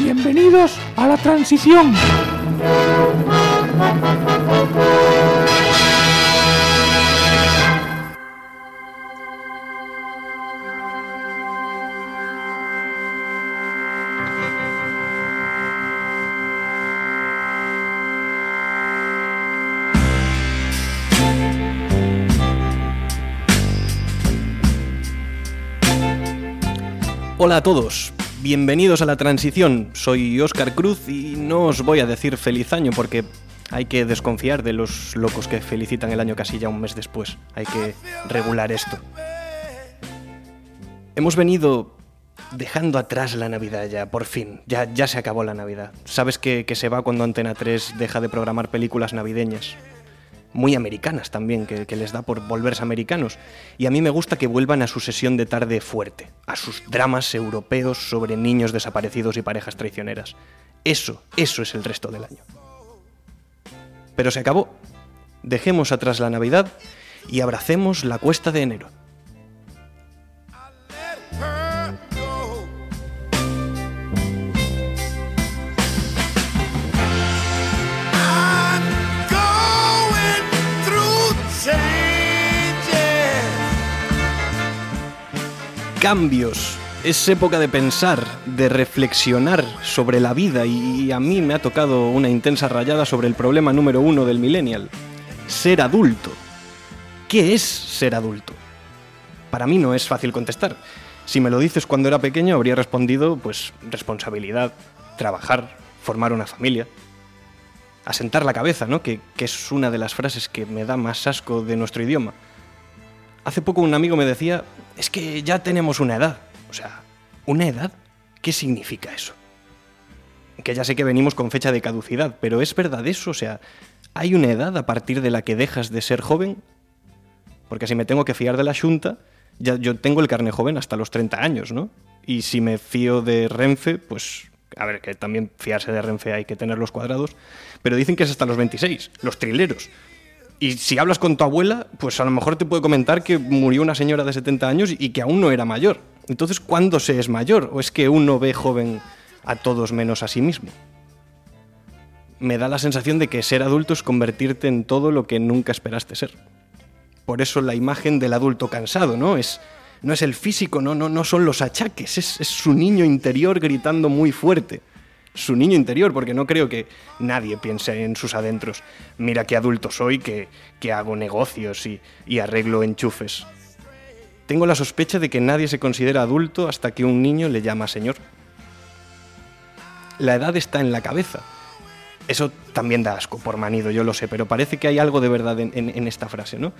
bienvenidos a la transición. Hola a todos, bienvenidos a la transición. Soy Óscar Cruz y no os voy a decir feliz año porque hay que desconfiar de los locos que felicitan el año casi ya un mes después. Hay que regular esto. Hemos venido dejando atrás la Navidad ya, por fin. Ya, ya se acabó la Navidad. Sabes que, que se va cuando Antena 3 deja de programar películas navideñas muy americanas también, que, que, les da por volverse americanos. Y a mí me gusta que vuelvan a su sesión de tarde fuerte, a sus dramas europeos sobre niños desaparecidos y parejas traicioneras. Eso, eso es el resto del año. Pero se acabó. Dejemos atrás la Navidad y abracemos la cuesta de enero. Cambios. Es época de pensar, de reflexionar sobre la vida y a mí me ha tocado una intensa rayada sobre el problema número uno del millennial. Ser adulto. ¿Qué es ser adulto? Para mí no es fácil contestar. Si me lo dices cuando era pequeño habría respondido pues responsabilidad, trabajar, formar una familia. Asentar la cabeza, ¿no? Que, que es una de las frases que me da más asco de nuestro idioma. Hace poco un amigo me decía, es que ya tenemos una edad. O sea, ¿una edad? ¿Qué significa eso? Que ya sé que venimos con fecha de caducidad, pero ¿es verdad eso? O sea, ¿hay una edad a partir de la que dejas de ser joven? Porque si me tengo que fiar de la Junta, ya yo tengo el carne joven hasta los 30 años, ¿no? Y si me fío de Renfe, pues a ver, que también fiarse de Renfe hay que tener los cuadrados, pero dicen que es hasta los 26, los trileros. Y si hablas con tu abuela, pues a lo mejor te puede comentar que murió una señora de 70 años y que aún no era mayor. Entonces, ¿cuándo se es mayor? ¿O es que uno ve joven a todos menos a sí mismo? Me da la sensación de que ser adulto es convertirte en todo lo que nunca esperaste ser. Por eso la imagen del adulto cansado, ¿no? Es, no es el físico, no, no, no son los achaques, es, es su niño interior gritando muy fuerte su niño interior, porque no creo que nadie piense en sus adentros. Mira qué adulto soy, que, que hago negocios y, y arreglo enchufes. Tengo la sospecha de que nadie se considera adulto hasta que un niño le llama señor. La edad está en la cabeza. Eso también da asco, por manido, yo lo sé, pero parece que hay algo de verdad en, en, en esta frase, ¿no?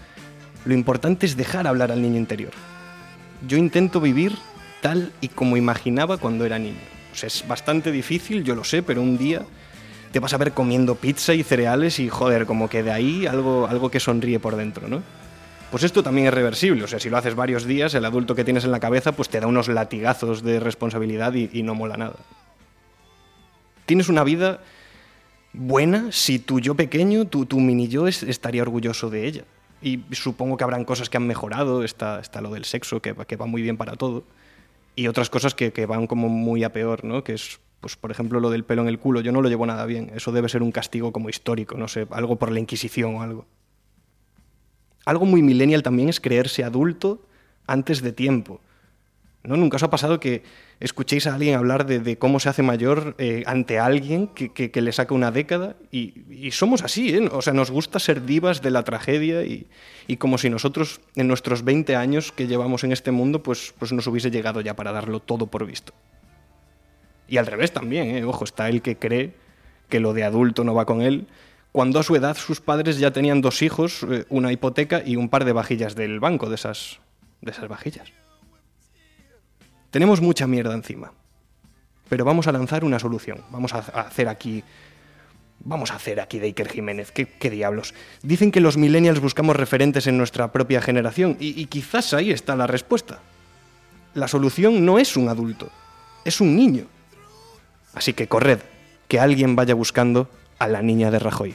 Lo importante es dejar hablar al niño interior. Yo intento vivir tal y como imaginaba cuando era niño es bastante difícil, yo lo sé, pero un día te vas a ver comiendo pizza y cereales y joder, como que de ahí algo, algo que sonríe por dentro, ¿no? Pues esto también es reversible, o sea, si lo haces varios días, el adulto que tienes en la cabeza pues te da unos latigazos de responsabilidad y, no mola nada. Tienes una vida buena si tu yo pequeño, tu, mini yo, es, estaría orgulloso de ella. Y supongo que habrán cosas que han mejorado, está, lo del sexo, que va muy bien para todo y otras cosas que, que, van como muy a peor, ¿no? Que es, pues, por ejemplo, lo del pelo en el culo. Yo no lo llevo nada bien. Eso debe ser un castigo como histórico, no sé, algo por la Inquisición o algo. Algo muy millennial también es creerse adulto antes de tiempo. ¿No? Nunca os ha pasado que escuchéis a alguien hablar de, cómo se hace mayor eh, ante alguien que, que, le saca una década y, somos así, ¿eh? O sea, nos gusta ser divas de la tragedia y, como si nosotros en nuestros 20 años que llevamos en este mundo pues, pues nos hubiese llegado ya para darlo todo por visto. Y al revés también, ¿eh? Ojo, está el que cree que lo de adulto no va con él, cuando a su edad sus padres ya tenían dos hijos, eh, una hipoteca y un par de vajillas del banco de esas vajillas. Tenemos mucha mierda encima. Pero vamos a lanzar una solución. Vamos a hacer aquí. Vamos a hacer aquí de Iker Jiménez. ¿Qué, ¿Qué, diablos? Dicen que los millennials buscamos referentes en nuestra propia generación. Y quizás ahí está la respuesta. La solución no es un adulto, es un niño. Así que corred, que alguien vaya buscando a la niña de Rajoy.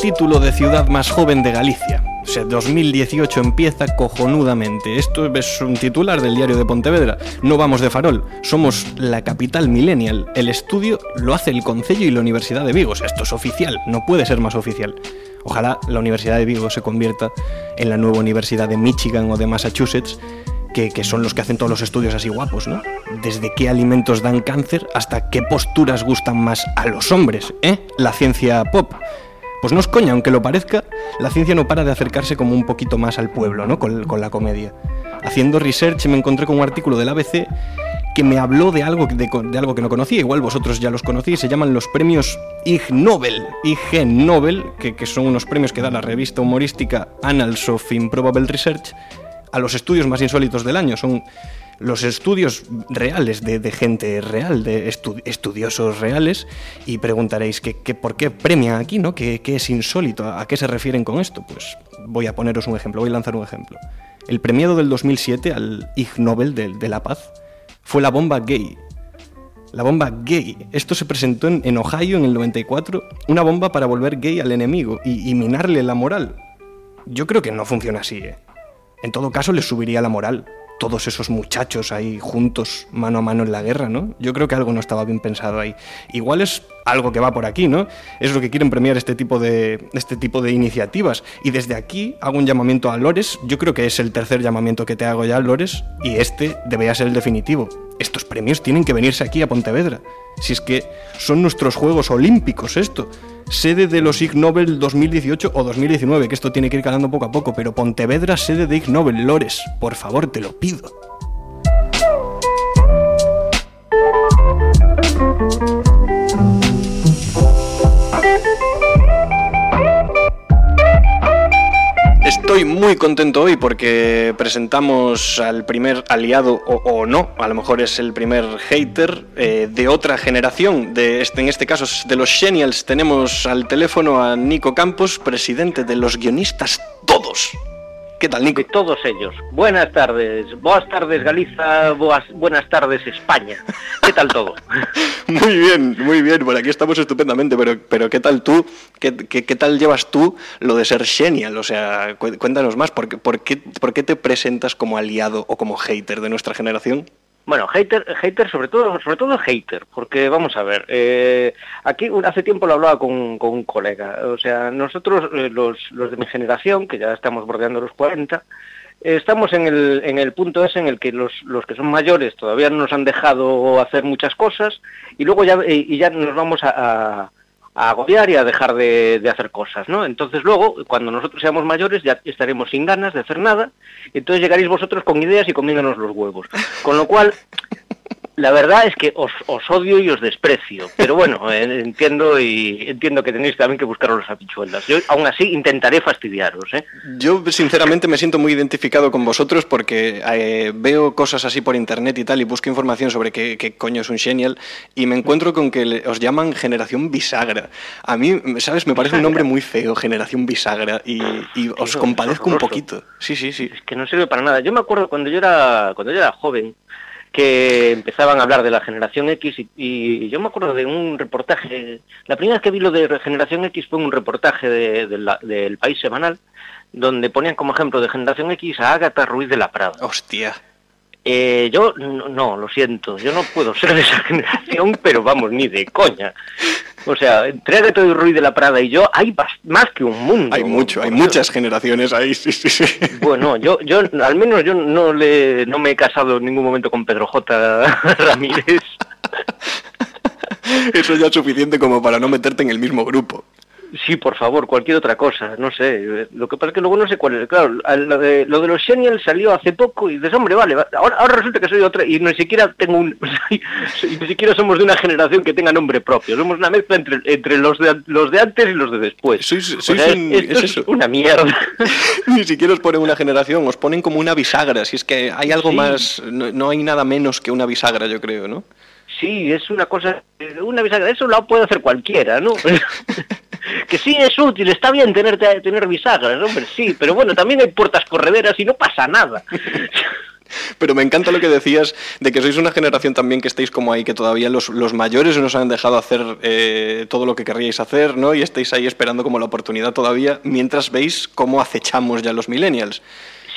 Título de ciudad más joven de Galicia. O sea, 2018 empieza cojonudamente. Esto es un titular del diario de Pontevedra. No vamos de farol. Somos la capital millennial. El estudio lo hace el Concello y la Universidad de Vigo. Esto es oficial. No puede ser más oficial. Ojalá la Universidad de Vigo se convierta en la nueva Universidad de Michigan o de Massachusetts que, que, son los que hacen todos los estudios así guapos, ¿no? Desde qué alimentos dan cáncer hasta qué posturas gustan más a los hombres, ¿eh? La ciencia pop. Pues no es coña, aunque lo parezca, la ciencia no para de acercarse como un poquito más al pueblo, ¿no? Con, la comedia. Haciendo research me encontré con un artículo del ABC que me habló de algo, de, algo que no conocía, igual vosotros ya los conocéis, se llaman los premios Ig Nobel, IG Nobel, que, que son unos premios que da la revista humorística Annals of Improbable Research, a los estudios más insólitos del año. Son los estudios reales de, gente real, de estu estudiosos reales, y preguntaréis que, por qué premian aquí, ¿no? ¿Qué, ¿Qué, es insólito? ¿A qué se refieren con esto? Pues voy a poneros un ejemplo, voy a lanzar un ejemplo. El premiado del 2007 al Ig Nobel de, la Paz fue la bomba gay. La bomba gay. Esto se presentó en, Ohio en el 94, una bomba para volver gay al enemigo y, minarle la moral. Yo creo que no funciona así, ¿eh? En todo caso, les subiría la moral. Todos esos muchachos ahí juntos, mano a mano en la guerra, ¿no? Yo creo que algo no estaba bien pensado ahí. Igual es algo que va por aquí, ¿no? Es lo que quieren premiar este tipo de, este tipo de iniciativas. Y desde aquí hago un llamamiento a Lores. Yo creo que es el tercer llamamiento que te hago ya, Lores. Y este debería ser el definitivo. Estos premios tienen que venirse aquí a Pontevedra. Si es que son nuestros Juegos Olímpicos esto sede de los Ig Nobel 2018 o 2019, que esto tiene que ir calando poco a poco, pero Pontevedra, sede de Ig Nobel, Lores, por favor, te lo pido. Estoy muy contento hoy porque presentamos al primer aliado, o, no, a lo mejor es el primer hater eh, de otra generación. De este, en este caso, de los Genials, tenemos al teléfono a Nico Campos, presidente de los guionistas todos. ¿Qué tal, Nico? De todos ellos. Buenas tardes. Buenas tardes, Galiza. Boas, buenas tardes, España. ¿Qué tal todo? muy bien, muy bien. Por aquí estamos estupendamente. Pero, pero ¿qué tal tú? ¿Qué, qué, qué tal llevas tú lo de ser genial? O sea, cuéntanos más. ¿Por qué, por, qué, ¿Por qué te presentas como aliado o como hater de nuestra generación? Bueno, hater, hater sobre todo, sobre todo hater, porque vamos a ver, eh, aquí hace tiempo lo hablaba con, con un colega, o sea, nosotros, eh, los, los de mi generación, que ya estamos bordeando los 40, eh, estamos en el, en el punto ese en el que los, los que son mayores todavía no nos han dejado hacer muchas cosas y luego ya, y ya nos vamos a a agobiar y a dejar de, de, hacer cosas, ¿no? Entonces luego, cuando nosotros seamos mayores, ya estaremos sin ganas de hacer nada, entonces llegaréis vosotros con ideas y comiéndonos los huevos. Con lo cual, la verdad es que os, os, odio y os desprecio, pero bueno, entiendo y entiendo que tenéis también que buscaros las habichuelas. Yo aún así intentaré fastidiaros. ¿eh? Yo sinceramente me siento muy identificado con vosotros porque eh, veo cosas así por internet y tal y busco información sobre qué, qué coño es un genial y me encuentro con que le, os llaman generación bisagra. A mí, ¿sabes? Me parece un nombre muy feo, generación bisagra, y, y os compadezco un poquito. Sí, sí, sí. Es que no sirve para nada. Yo me acuerdo cuando yo era, cuando yo era joven, que empezaban a hablar de la generación X y, yo me acuerdo de un reportaje, la primera vez que vi lo de generación X fue un reportaje de, de del País Semanal, donde ponían como ejemplo de generación X a Ágata Ruiz de la Prada. Hostia. Eh, yo no, no, lo siento, yo no puedo ser de esa generación, pero vamos, ni de coña. O sea, entre Agatha y Ruiz de la Prada y yo hay más que un mundo. Hay mucho, hay muchas generaciones ahí, sí, sí, sí. Bueno, yo, yo al menos yo no le, no me he casado en ningún momento con Pedro J. Ramírez. Eso ya es suficiente como para no meterte en el mismo grupo. Sí, por favor, cualquier otra cosa, no sé. Lo que pasa es que luego no sé cuál es. Claro, lo de, lo de los Xennials salió hace poco y dices, hombre, vale, va- ahora, ahora resulta que soy otra y ni siquiera tengo un... ni siquiera somos de una generación que tenga nombre propio. Somos una mezcla entre, entre los, de, los de antes y los de después. Sois- O sois sea, un- esto es es eso. una mierda. Ni siquiera os ponen una generación, os ponen como una bisagra. Si es que hay algo Sí. más, no, no hay nada menos que una bisagra, yo creo, ¿no? Sí, es una cosa, una bisagra, eso lo puede hacer cualquiera, ¿no? Que sí es útil, está bien tener, tener bisagras, hombre, sí, pero bueno, también hay puertas correderas y no pasa nada. Pero me encanta lo que decías de que sois una generación también que estáis como ahí, que todavía los, los mayores nos han dejado hacer eh, todo lo que querríais hacer, ¿no? Y estáis ahí esperando como la oportunidad todavía, mientras veis cómo acechamos ya los millennials.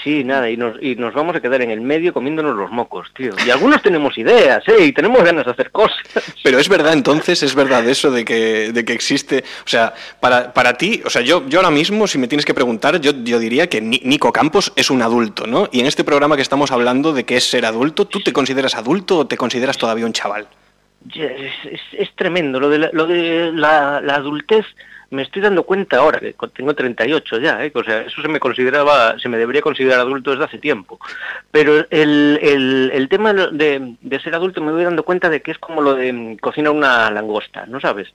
Sí, nada, y nos, y nos vamos a quedar en el medio comiéndonos los mocos, tío. Y algunos tenemos ideas, ¿eh? Y tenemos ganas de hacer cosas. Pero es verdad entonces, es verdad eso de que, de que existe, o sea, para, para ti, o sea, yo, yo ahora mismo, si me tienes que preguntar, yo, yo diría que Ni- Nico Campos es un adulto, ¿no? Y en este programa que estamos hablando de qué es ser adulto, ¿tú te consideras adulto o te consideras todavía un chaval? Es- es tremendo, lo de, la, lo de la, la adultez me estoy dando cuenta ahora, que tengo 38 ya, ¿eh? o sea, eso se me consideraba, se me debería considerar adulto desde hace tiempo. Pero el, el, el tema de, de ser adulto me voy dando cuenta de que es como lo de mm, cocinar una langosta, ¿no sabes?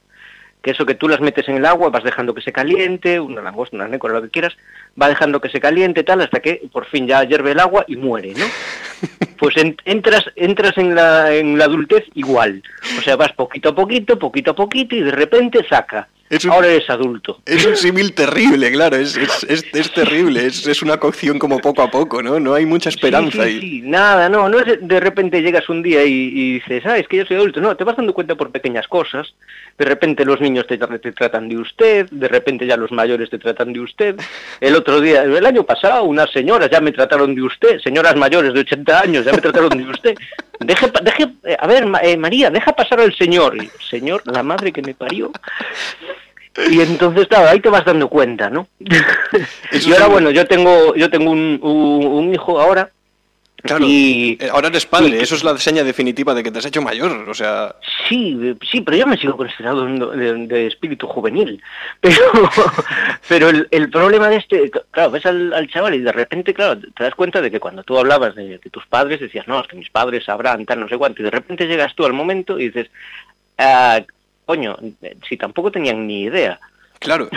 Que eso que tú las metes en el agua, vas dejando que se caliente, una langosta, una nécora, lo que quieras, va dejando que se caliente tal, hasta que por fin ya hierve el agua y muere, ¿no? pues en- entras entras en la, en la adultez igual. O sea, vas poquito a poquito, poquito a poquito y de repente saca. Un- Ahora eres adulto. Es un símil terrible, claro, es, es, es, es terrible, es, es una cocción como poco a poco, ¿no? No hay mucha esperanza Sí, ahí. sí, nada, no, no es de- repente llegas un día y, y dices, ah, es que yo soy adulto. No, te vas dando cuenta por pequeñas cosas. De repente los niños te, te tratan de usted, de repente ya los mayores te tratan de usted. El otro día, el año pasado, unas señoras ya me trataron de usted, señoras mayores de 80 años ya me trataron de usted. Deje, deje, eh, a ver, eh, María, deja pasar al señor. Y, señor, la madre que me parió. Y entonces, claro, ahí te vas dando cuenta, ¿no? Y ahora, bueno, yo tengo, yo tengo un, un- un hijo ahora Claro, y- eh, ahora eres padre, y- eso es la seña definitiva de que te has hecho mayor, o sea... Sí, eh, sí, pero yo me sigo considerado de, de espíritu juvenil. Pero, pero el, el problema de este, claro, ves al, al chaval y de repente, claro, te das cuenta de que cuando tú hablabas de, de tus padres decías, no, es que mis padres sabrán, tal, no sé cuánto, y de repente llegas tú al momento y dices, ah, coño, eh, si tampoco tenían ni idea. Claro,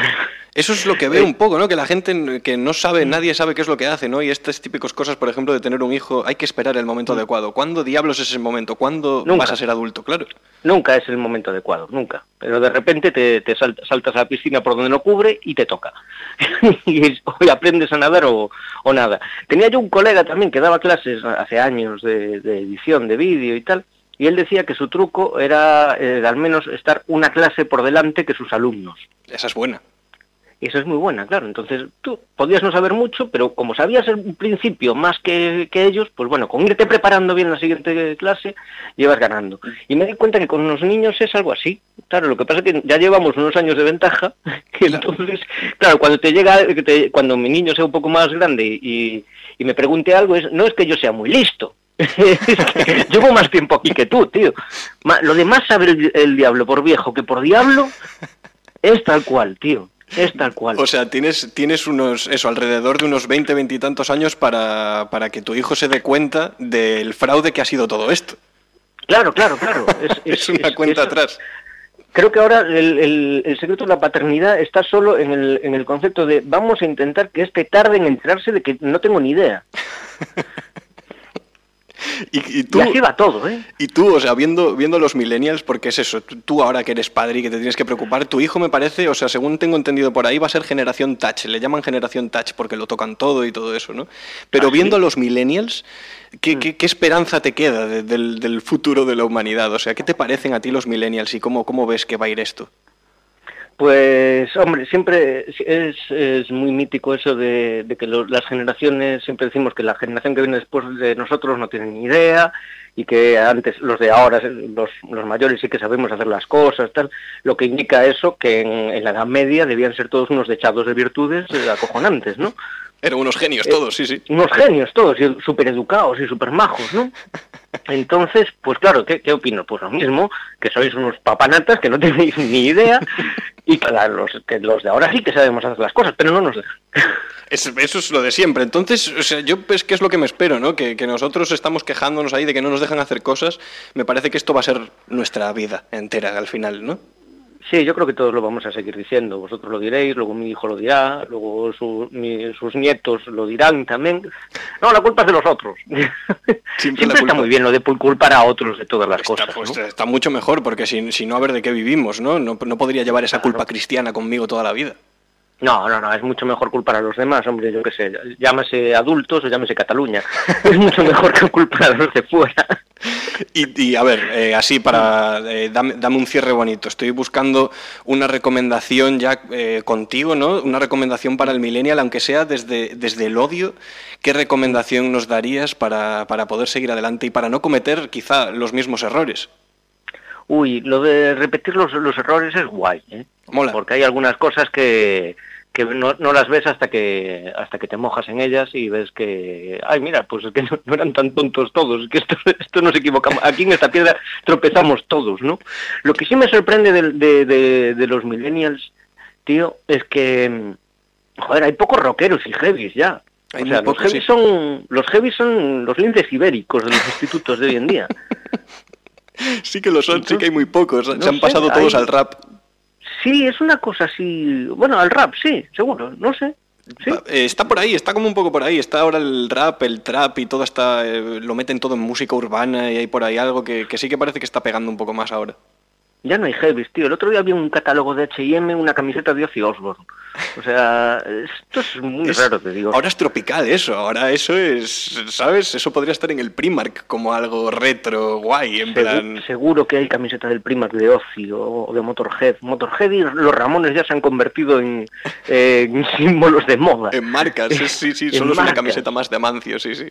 eso es lo que veo un poco, ¿no? Que la gente que no sabe, nadie sabe qué es lo que hace, ¿no? Y estas típicas cosas, por ejemplo, de tener un hijo, hay que esperar el momento adecuado. ¿Cuándo diablos es ese momento? ¿Cuándo Nunca. vas a ser adulto? Claro. Nunca es el momento adecuado, nunca. Pero de repente te, te sal- saltas a la piscina por donde no cubre y te toca. y es- o aprendes a nadar o, o nada. Tenía yo un colega también que daba clases hace años de, de edición de vídeo y tal, y él decía que su truco era eh, al menos estar una clase por delante que sus alumnos. Esa es buena. Y eso es muy buena, claro. Entonces tú podías no saber mucho, pero como sabías en un principio más que, que ellos, pues bueno, con irte preparando bien la siguiente clase, llevas ganando. Y me di cuenta que con los niños es algo así. Claro, lo que pasa es que ya llevamos unos años de ventaja, que entonces, claro, cuando te llega, te- cuando mi niño sea un poco más grande y, y me pregunte algo, es, no es que yo sea muy listo. Que llevo más tiempo aquí que tú, tío. Lo de más saber el, el diablo por viejo que por diablo es tal cual, tío. Es tal cual. O sea, tienes, tienes unos, eso, alrededor de unos 20, 20 y tantos años para, para que tu hijo se dé cuenta del fraude que ha sido todo esto. Claro, claro, claro. Es, Es, una es- cuenta atrás. Creo que ahora el, el- el secreto de la paternidad está solo en el, en el concepto de vamos a intentar que este tarde en enterarse de que no tengo ni idea. Y, y tú, Y así va todo, ¿eh? Y tú, o sea, viendo, viendo los millennials, porque es eso, tú, ahora que eres padre y que te tienes que preocupar, tu hijo me parece, o sea, según tengo entendido por ahí, va a ser generación touch, le llaman generación touch porque lo tocan todo y todo eso, ¿no? Pero ¿Ah, sí? viendo a los millennials, ¿qué, qué- qué esperanza te queda de- del, del futuro de la humanidad? O sea, ¿qué te parecen a ti los millennials y cómo, cómo ves que va a ir esto? Pues, hombre, siempre es, muy mítico eso de, que las generaciones, siempre decimos que la generación que viene después de nosotros no tiene ni idea y que antes los de ahora, los, mayores sí que sabemos hacer las cosas, tal, lo que indica eso que en, en la Edad Media debían ser todos unos dechados de virtudes eh, acojonantes, ¿no? Eran unos genios todos, sí, sí. unos genios todos, y súper educados y súper majos, ¿no? Entonces, pues claro, ¿qué, ¿qué opino? Pues lo mismo, que sois unos papanatas que no tenéis ni idea, y claro, los, que los de ahora sí que sabemos hacer las cosas, pero no nos dejan. Es- eso es lo de siempre. Entonces, o sea, yo pues qué es lo que me espero, ¿no? Que, que nosotros estamos quejándonos ahí de que no nos dejan hacer cosas. Me parece que esto va a ser nuestra vida entera al final, ¿no? Sí, yo creo que todos lo vamos a seguir diciendo. Vosotros lo diréis, luego mi hijo lo dirá, luego su- mi- sus nietos lo dirán también. No, la culpa es de los otros. Siempre, la está muy bien lo de culpar a otros de todas las Está, cosas. pues, ¿no? está mucho mejor, porque si, si no, a ver de qué vivimos, ¿no? No, no podría llevar esa culpa cristiana conmigo toda la vida. No, no, no, es mucho mejor culpar a los demás, hombre, yo qué sé, llámese adultos o llámese Cataluña. Es mucho mejor que culpar a los de fuera. Y, y, a ver, eh, así para eh, dame, dame un cierre bonito. Estoy buscando una recomendación ya eh, contigo, ¿no? Una recomendación para el millennial, aunque sea desde, desde el odio. ¿Qué recomendación nos darías para, para poder seguir adelante y para no cometer quizá los mismos errores? Uy, lo de repetir los, los errores es guay, ¿eh? Mola. Porque hay algunas cosas que, que no, no las ves hasta que hasta que te mojas en ellas y ves que, ay, mira, pues es que no, no eran tan tontos todos, que esto, esto nos equivocamos, aquí en esta piedra tropezamos todos, ¿no? Lo que sí me sorprende de, de- de los millennials, tío, es que, joder, hay pocos rockeros y heavies ya. Hay o sea, los heavies sí. son los heavies son los linces ibéricos de los institutos de hoy en día. Sí que lo son, sí que hay muy pocos. No Se han sé, pasado todos hay- al rap. Sí, es una cosa así. Bueno, al rap, sí, seguro, no sé. Sí. Eh, está por ahí, está como un poco por ahí. Está ahora el rap, el trap y todo está. eh, lo meten todo en música urbana y hay por ahí algo que, que sí que parece que está pegando un poco más ahora. Ya no hay heavies, tío. El otro día había un catálogo de H&M, una camiseta de Ozzy Osbourne. O sea, esto es muy Es- raro, te digo. Ahora es tropical eso, ahora eso es, ¿sabes? Eso podría estar en el Primark como algo retro, guay, en Segu- plan... Seguro que hay camiseta del Primark de Ozzy o, o de Motorhead. Motorhead y los Ramones ya se han convertido en, eh, en símbolos de moda. En marcas, sí, sí, solo es una camiseta más de Amancio, sí, sí.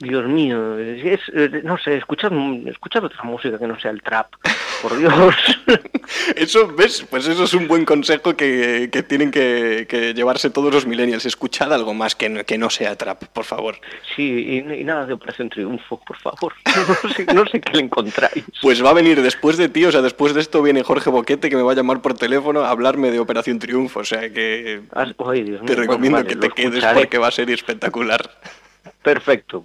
Dios mío, es, no sé, escuchad, escuchad otra música que no sea el trap. Por Dios. Eso, ¿ves? Pues eso es un buen consejo que, que tienen que, que llevarse todos los millennials. Escuchad algo más que no, que no sea trap, por favor. Sí, y, y nada de Operación Triunfo, por favor. No sé, no sé qué le encontráis. Pues va a venir después de ti, o sea, después de esto viene Jorge Boquete que me va a llamar por teléfono a hablarme de Operación Triunfo, o sea que Ah, ay, Dios mío. te Bueno, recomiendo vale, que te quedes escucharé. porque va a ser espectacular. Perfecto.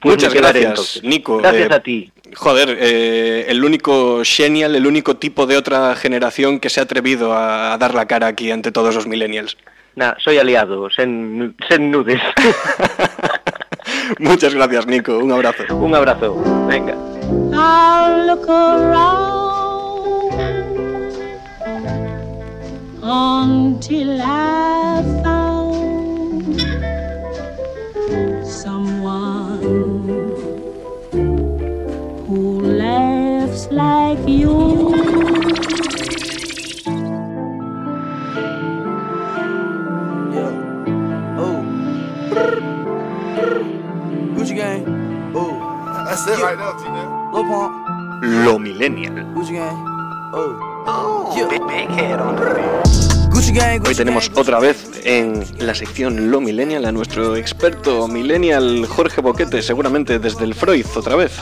Pues Muchas gracias, entonces. Nico. Gracias Eh, a ti. Joder, eh, el único genial, el único tipo de otra generación que se ha atrevido a, a dar la cara aquí ante todos los millennials. Nah, soy aliado, sen, sen nudes. Muchas gracias, Nico. Un abrazo. Un abrazo. Venga. I'll look around until I like you. Yeah. Oh. Gucci gang. Oh. That's it right now, T-Nev. Lil Pump. Lo millennial. Gucci gang. Oh. Oh. Yeah. on the Gucci Hoy tenemos otra vez en la sección Lo Millennial a nuestro experto millennial Jorge Boquete, seguramente desde el Freud otra vez.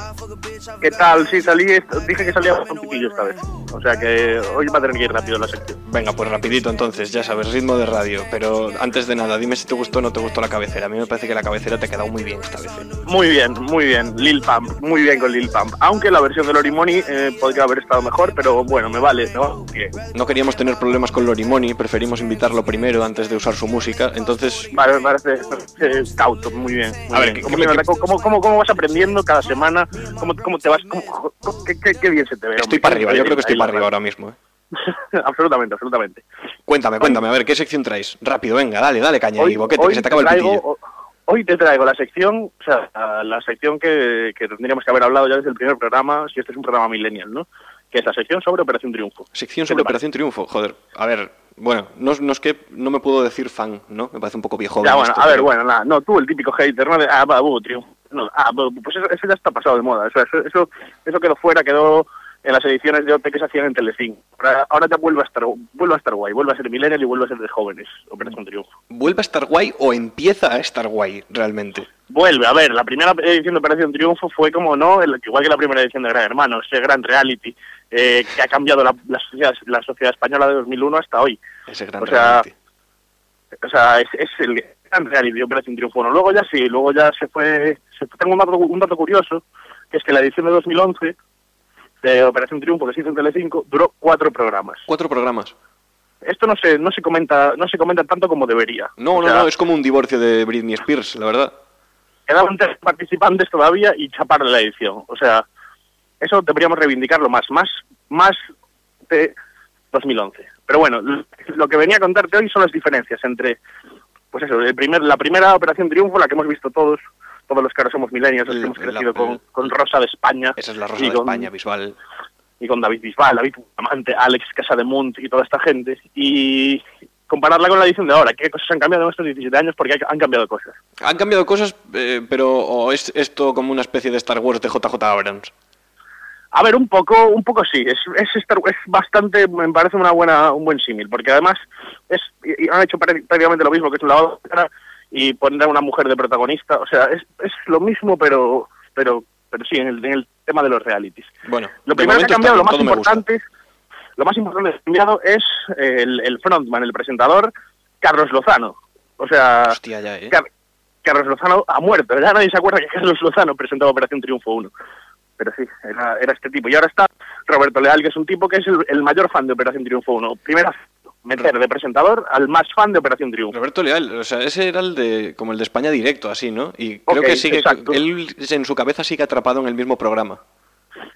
¿Qué tal? Sí, salí, dije que salía un poquillo esta vez. O sea que hoy va a tener que ir rápido la sección. Venga, pues rapidito entonces, ya sabes, ritmo de radio. Pero antes de nada, dime si te gustó o no te gustó la cabecera. A mí me parece que la cabecera te ha quedado muy bien esta vez. ¿eh? Muy bien, muy bien. Lil Pump, muy bien con Lil Pump. Aunque la versión de Lorimoni eh, podría haber estado mejor, pero bueno, me vale, ¿no? Bien. No queríamos tener problemas con Lorimoni, preferimos invitarlo primero antes de usar su música. Entonces, Vale, me parece eh, cauto, muy bien. muy A ver, bien. ¿qué- ¿Cómo? ¿Cómo, cómo, cómo vas aprendiendo cada semana? ¿Cómo, cómo te vas? qué, qué- qué bien se te ve. estoy para arriba, yo creo que estoy para arriba ahora mismo. ¿eh? absolutamente, absolutamente. Cuéntame, cuéntame, a ver, ¿qué sección traes? Rápido, venga, dale, dale caña y boquete, que se te acaba el pitillo. ho- hoy te traigo la sección, o sea, la sección que, que tendríamos que haber hablado ya desde el primer programa, si este es un programa millennial, ¿no? Que es la sección sobre Operación Triunfo. Sección ¿Qué sobre? Operación Triunfo, joder. A ver, bueno, no, no es que no me puedo decir fan, ¿no? Me parece un poco viejo. Ya, bueno, a ver, bueno, nada, no, tú el típico hater, ¿no? De, ah, va, triunfo. No, ah, pues eso, eso ya está pasado de moda, eso, eso, eso quedó fuera, quedó en las ediciones de OT que se hacían en Telecinco. Ahora, ahora ya vuelve a estar vuelve a estar guay, vuelve a ser Millennial y vuelve a ser de jóvenes, Operación Triunfo. ¿Vuelve a estar guay o empieza a estar guay realmente? Vuelve, a ver, la primera edición de Operación Triunfo fue como no, igual que la primera edición de Gran Hermano, ese gran reality eh, que ha cambiado la, la sociedad, la sociedad española de 2001 hasta hoy. Ese gran O sea. O sea, es, es el gran reality de Operación Triunfo. Bueno, luego ya sí, luego ya se fue... Se, tengo un dato, un dato curioso, que es que la edición de 2011 de Operación Triunfo que se hizo en Telecinco duró cuatro programas. Cuatro programas. Esto no se, no se comenta no se comenta tanto como debería. No, O no, sea, no, es como un divorcio de Britney Spears, la verdad. quedaban tres participantes todavía y chaparle la edición. O sea, eso deberíamos reivindicarlo más, más, más de 2011. Pero bueno, lo que venía a contarte hoy son las diferencias entre, pues eso, el primer, la primera Operación Triunfo, la que hemos visto todos, todos los que ahora somos milenios, los que hemos la- crecido con, con Rosa de España. Esa es la rosa de con- España visual. y con David Bisbal, David Amante, Alex Casademunt y toda esta gente, y compararla con la edición de ahora, qué cosas han cambiado en estos 17 años, porque han cambiado cosas. Han cambiado cosas, eh, pero ¿o es esto como una especie de Star Wars de JJ Abrams? A ver, un poco, un poco sí, es, es, es bastante, me parece una buena, un buen símil, porque además es, han hecho prá- prácticamente lo mismo, que es un lavado de cara y poner a una mujer de protagonista, o sea, es, es lo mismo, pero, pero, pero sí, en el, en el tema de los realities. Bueno, Lo primero que ha cambiado, lo más importante, lo más importante que ha cambiado es el, el frontman, el presentador, Carlos Lozano. O sea, Hostia, ya, ¿eh? Car- Carlos Lozano ha muerto. Ya nadie se acuerda que Carlos Lozano presentaba Operación Triunfo 1. Pero sí, era, era este tipo. Y ahora está Roberto Leal, que es un tipo que es el, el mayor fan de Operación Triunfo 1. Primera, meter de presentador al más fan de Operación Triunfo. Roberto Leal, o sea, ese era el de como el de España directo, así, ¿no? Y creo que sigue, exacto. él en su cabeza sigue atrapado en el mismo programa.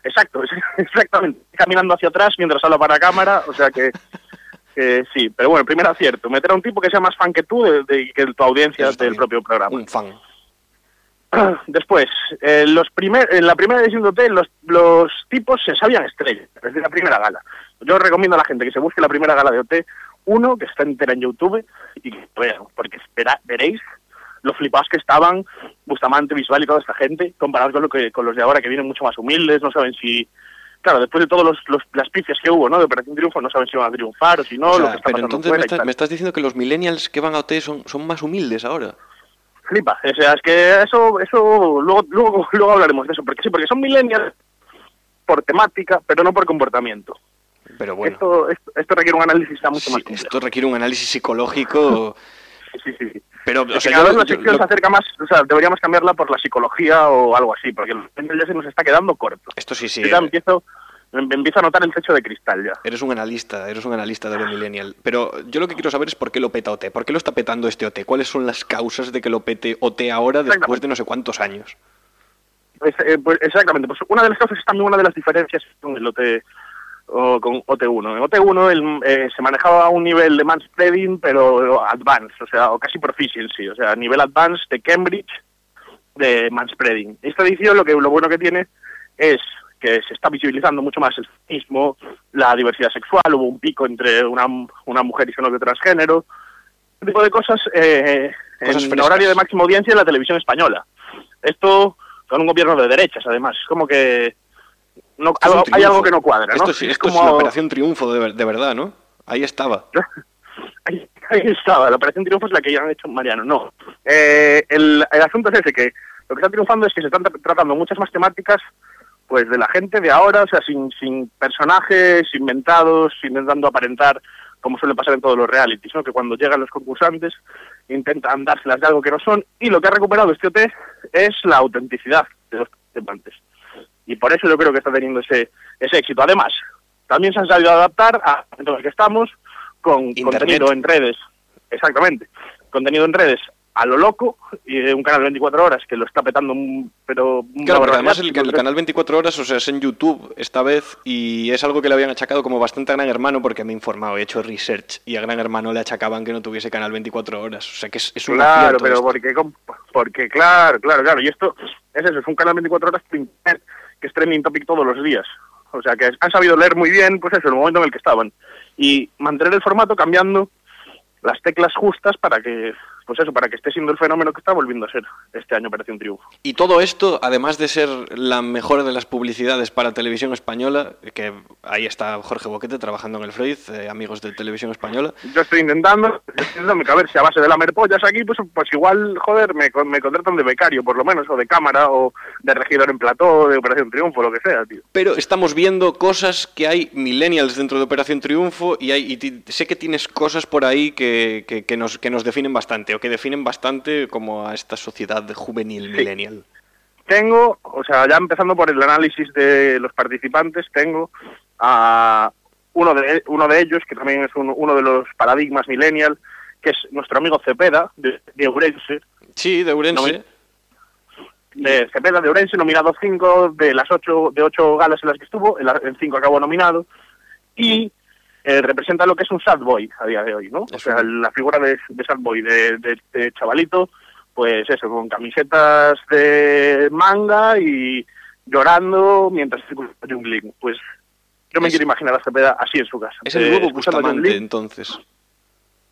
Exacto, exactamente. Caminando hacia atrás mientras habla para cámara, o sea que, que sí. Pero bueno, primer acierto, meter a un tipo que sea más fan que tú de, de- que tu audiencia del propio programa. Un fan. Después, eh, los primer, en la primera edición de OT, los, los tipos se sabían estrellas, desde la primera gala. Yo recomiendo a la gente que se busque la primera gala de OT, uno, que está entera en YouTube, y que vean, porque espera, veréis lo flipados que estaban Bustamante, Bisbal y toda esta gente, comparados con, lo que, con los de ahora, que vienen mucho más humildes, no saben si... Claro, después de todos los, los- las pifias que hubo, ¿no? De Operación Triunfo, no saben si van a triunfar o si no, O sea, lo que está pero pasando entonces fuera me estás diciendo que los millennials que van a OT son, son más humildes ahora. Flipa. O sea, es que eso, eso luego, luego, luego hablaremos de eso, porque sí, porque son millennials por temática, pero no por comportamiento. Pero bueno, Esto, esto, esto requiere un análisis mucho sí, más complejo. esto requiere un análisis psicológico. Sí, sí, sí. Pero, o sea, cada vez la sección lo- se acerca más, o sea, deberíamos cambiarla por la psicología o algo así, porque el ya se nos está quedando corto. esto sí, sí. Yo ya eh, empiezo, em- empiezo a notar el techo de cristal ya. Eres un analista, eres un analista de lo millennial. Pero yo lo que quiero saber es por qué lo peta OT. ¿Por qué lo está petando este OT? ¿Cuáles son las causas de que lo pete OT ahora después de no sé cuántos años? Pues, eh, pues, exactamente, pues una de las cosas es también una de las diferencias con el OT o con OT1. En OT1 el, eh, se manejaba a un nivel de manspreading, pero advanced, o sea, o casi proficiency, o sea, nivel advanced de Cambridge de manspreading. Esta edición lo que lo bueno que tiene es que se está visibilizando mucho más el feminismo, la diversidad sexual, hubo un pico entre una, una mujer y su novio transgénero, este tipo de cosas, eh, Cosas en frescas. horario de máxima audiencia en la televisión española. Esto con un gobierno de derechas, además. Es como que no, es algo- hay algo que no cuadra, ¿no? Esto, sí- Es esto es como- la operación triunfo de, de verdad, ¿no? Ahí estaba. Ahí, ahí estaba, la operación triunfo es la que ya han hecho Mariano. No. Eh, el, el asunto es ese, que lo que está triunfando es que se están tra- tratando muchas más temáticas pues de la gente de ahora, o sea, sin, sin personajes inventados, intentando aparentar, como suele pasar en todos los realities, ¿no? que cuando llegan los concursantes intentan dárselas de algo que no son, y lo que ha recuperado este OT es la autenticidad de los participantes. Y por eso yo creo que está teniendo ese, ese éxito. Además, también se han sabido adaptar en el que estamos, con Internet. contenido en redes, exactamente, contenido en redes a lo loco, y un canal de 24 horas que lo está petando, un- pero... Claro, porque barbaridad. además el, el canal 24 horas, o sea, es en YouTube esta vez y es algo que le habían achacado como bastante a Gran Hermano porque me he informado, he hecho research y a Gran Hermano le achacaban que no tuviese canal 24 horas. O sea, que es, es un Claro, pero esto. porque, porque claro, claro, claro. Y esto es eso, es un canal 24 horas que es trending topic todos los días. O sea, que han sabido leer muy bien, pues eso, el momento en el que estaban. Y mantener el formato cambiando las teclas justas para que pues eso, para que esté siendo el fenómeno que está volviendo a ser este año Operación Triunfo. Y todo esto, además de ser la mejor de las publicidades para televisión española, que ahí está Jorge Boquete trabajando en el Freud, eh, amigos de televisión española. Yo estoy intentando, intentando que a ver si a base de la merpollas aquí, pues, pues igual, joder, me, me contratan de becario, por lo menos, o de cámara, o de regidor en plató, de Operación Triunfo, lo que sea, tío. Pero estamos viendo cosas que hay millennials dentro de Operación Triunfo y, hay, y sé que tienes cosas por ahí que, que- que nos, que nos definen bastante que definen bastante como a esta sociedad juvenil millennial. Tengo, o sea, ya empezando por el análisis de los participantes, tengo a uno de, uno de ellos, que también es un- uno de los paradigmas millennial, que es nuestro amigo Cepeda, de, de Ourense, Sí, de Ourense. No, de Cepeda de Orense, nominado 5 de las ocho de ocho galas en las que estuvo, en, la- en cinco acabó nominado, y eh, representa lo que es un sad boy a día de hoy, ¿no? O sea, la figura de, de sad boy, de, de- de chavalito, pues eso, con camisetas de manga y llorando mientras escucha Jungling. Pues yo me Es- quiero imaginar a Cepeda así en su casa. Es el eh, nuevo Bustamante, entonces.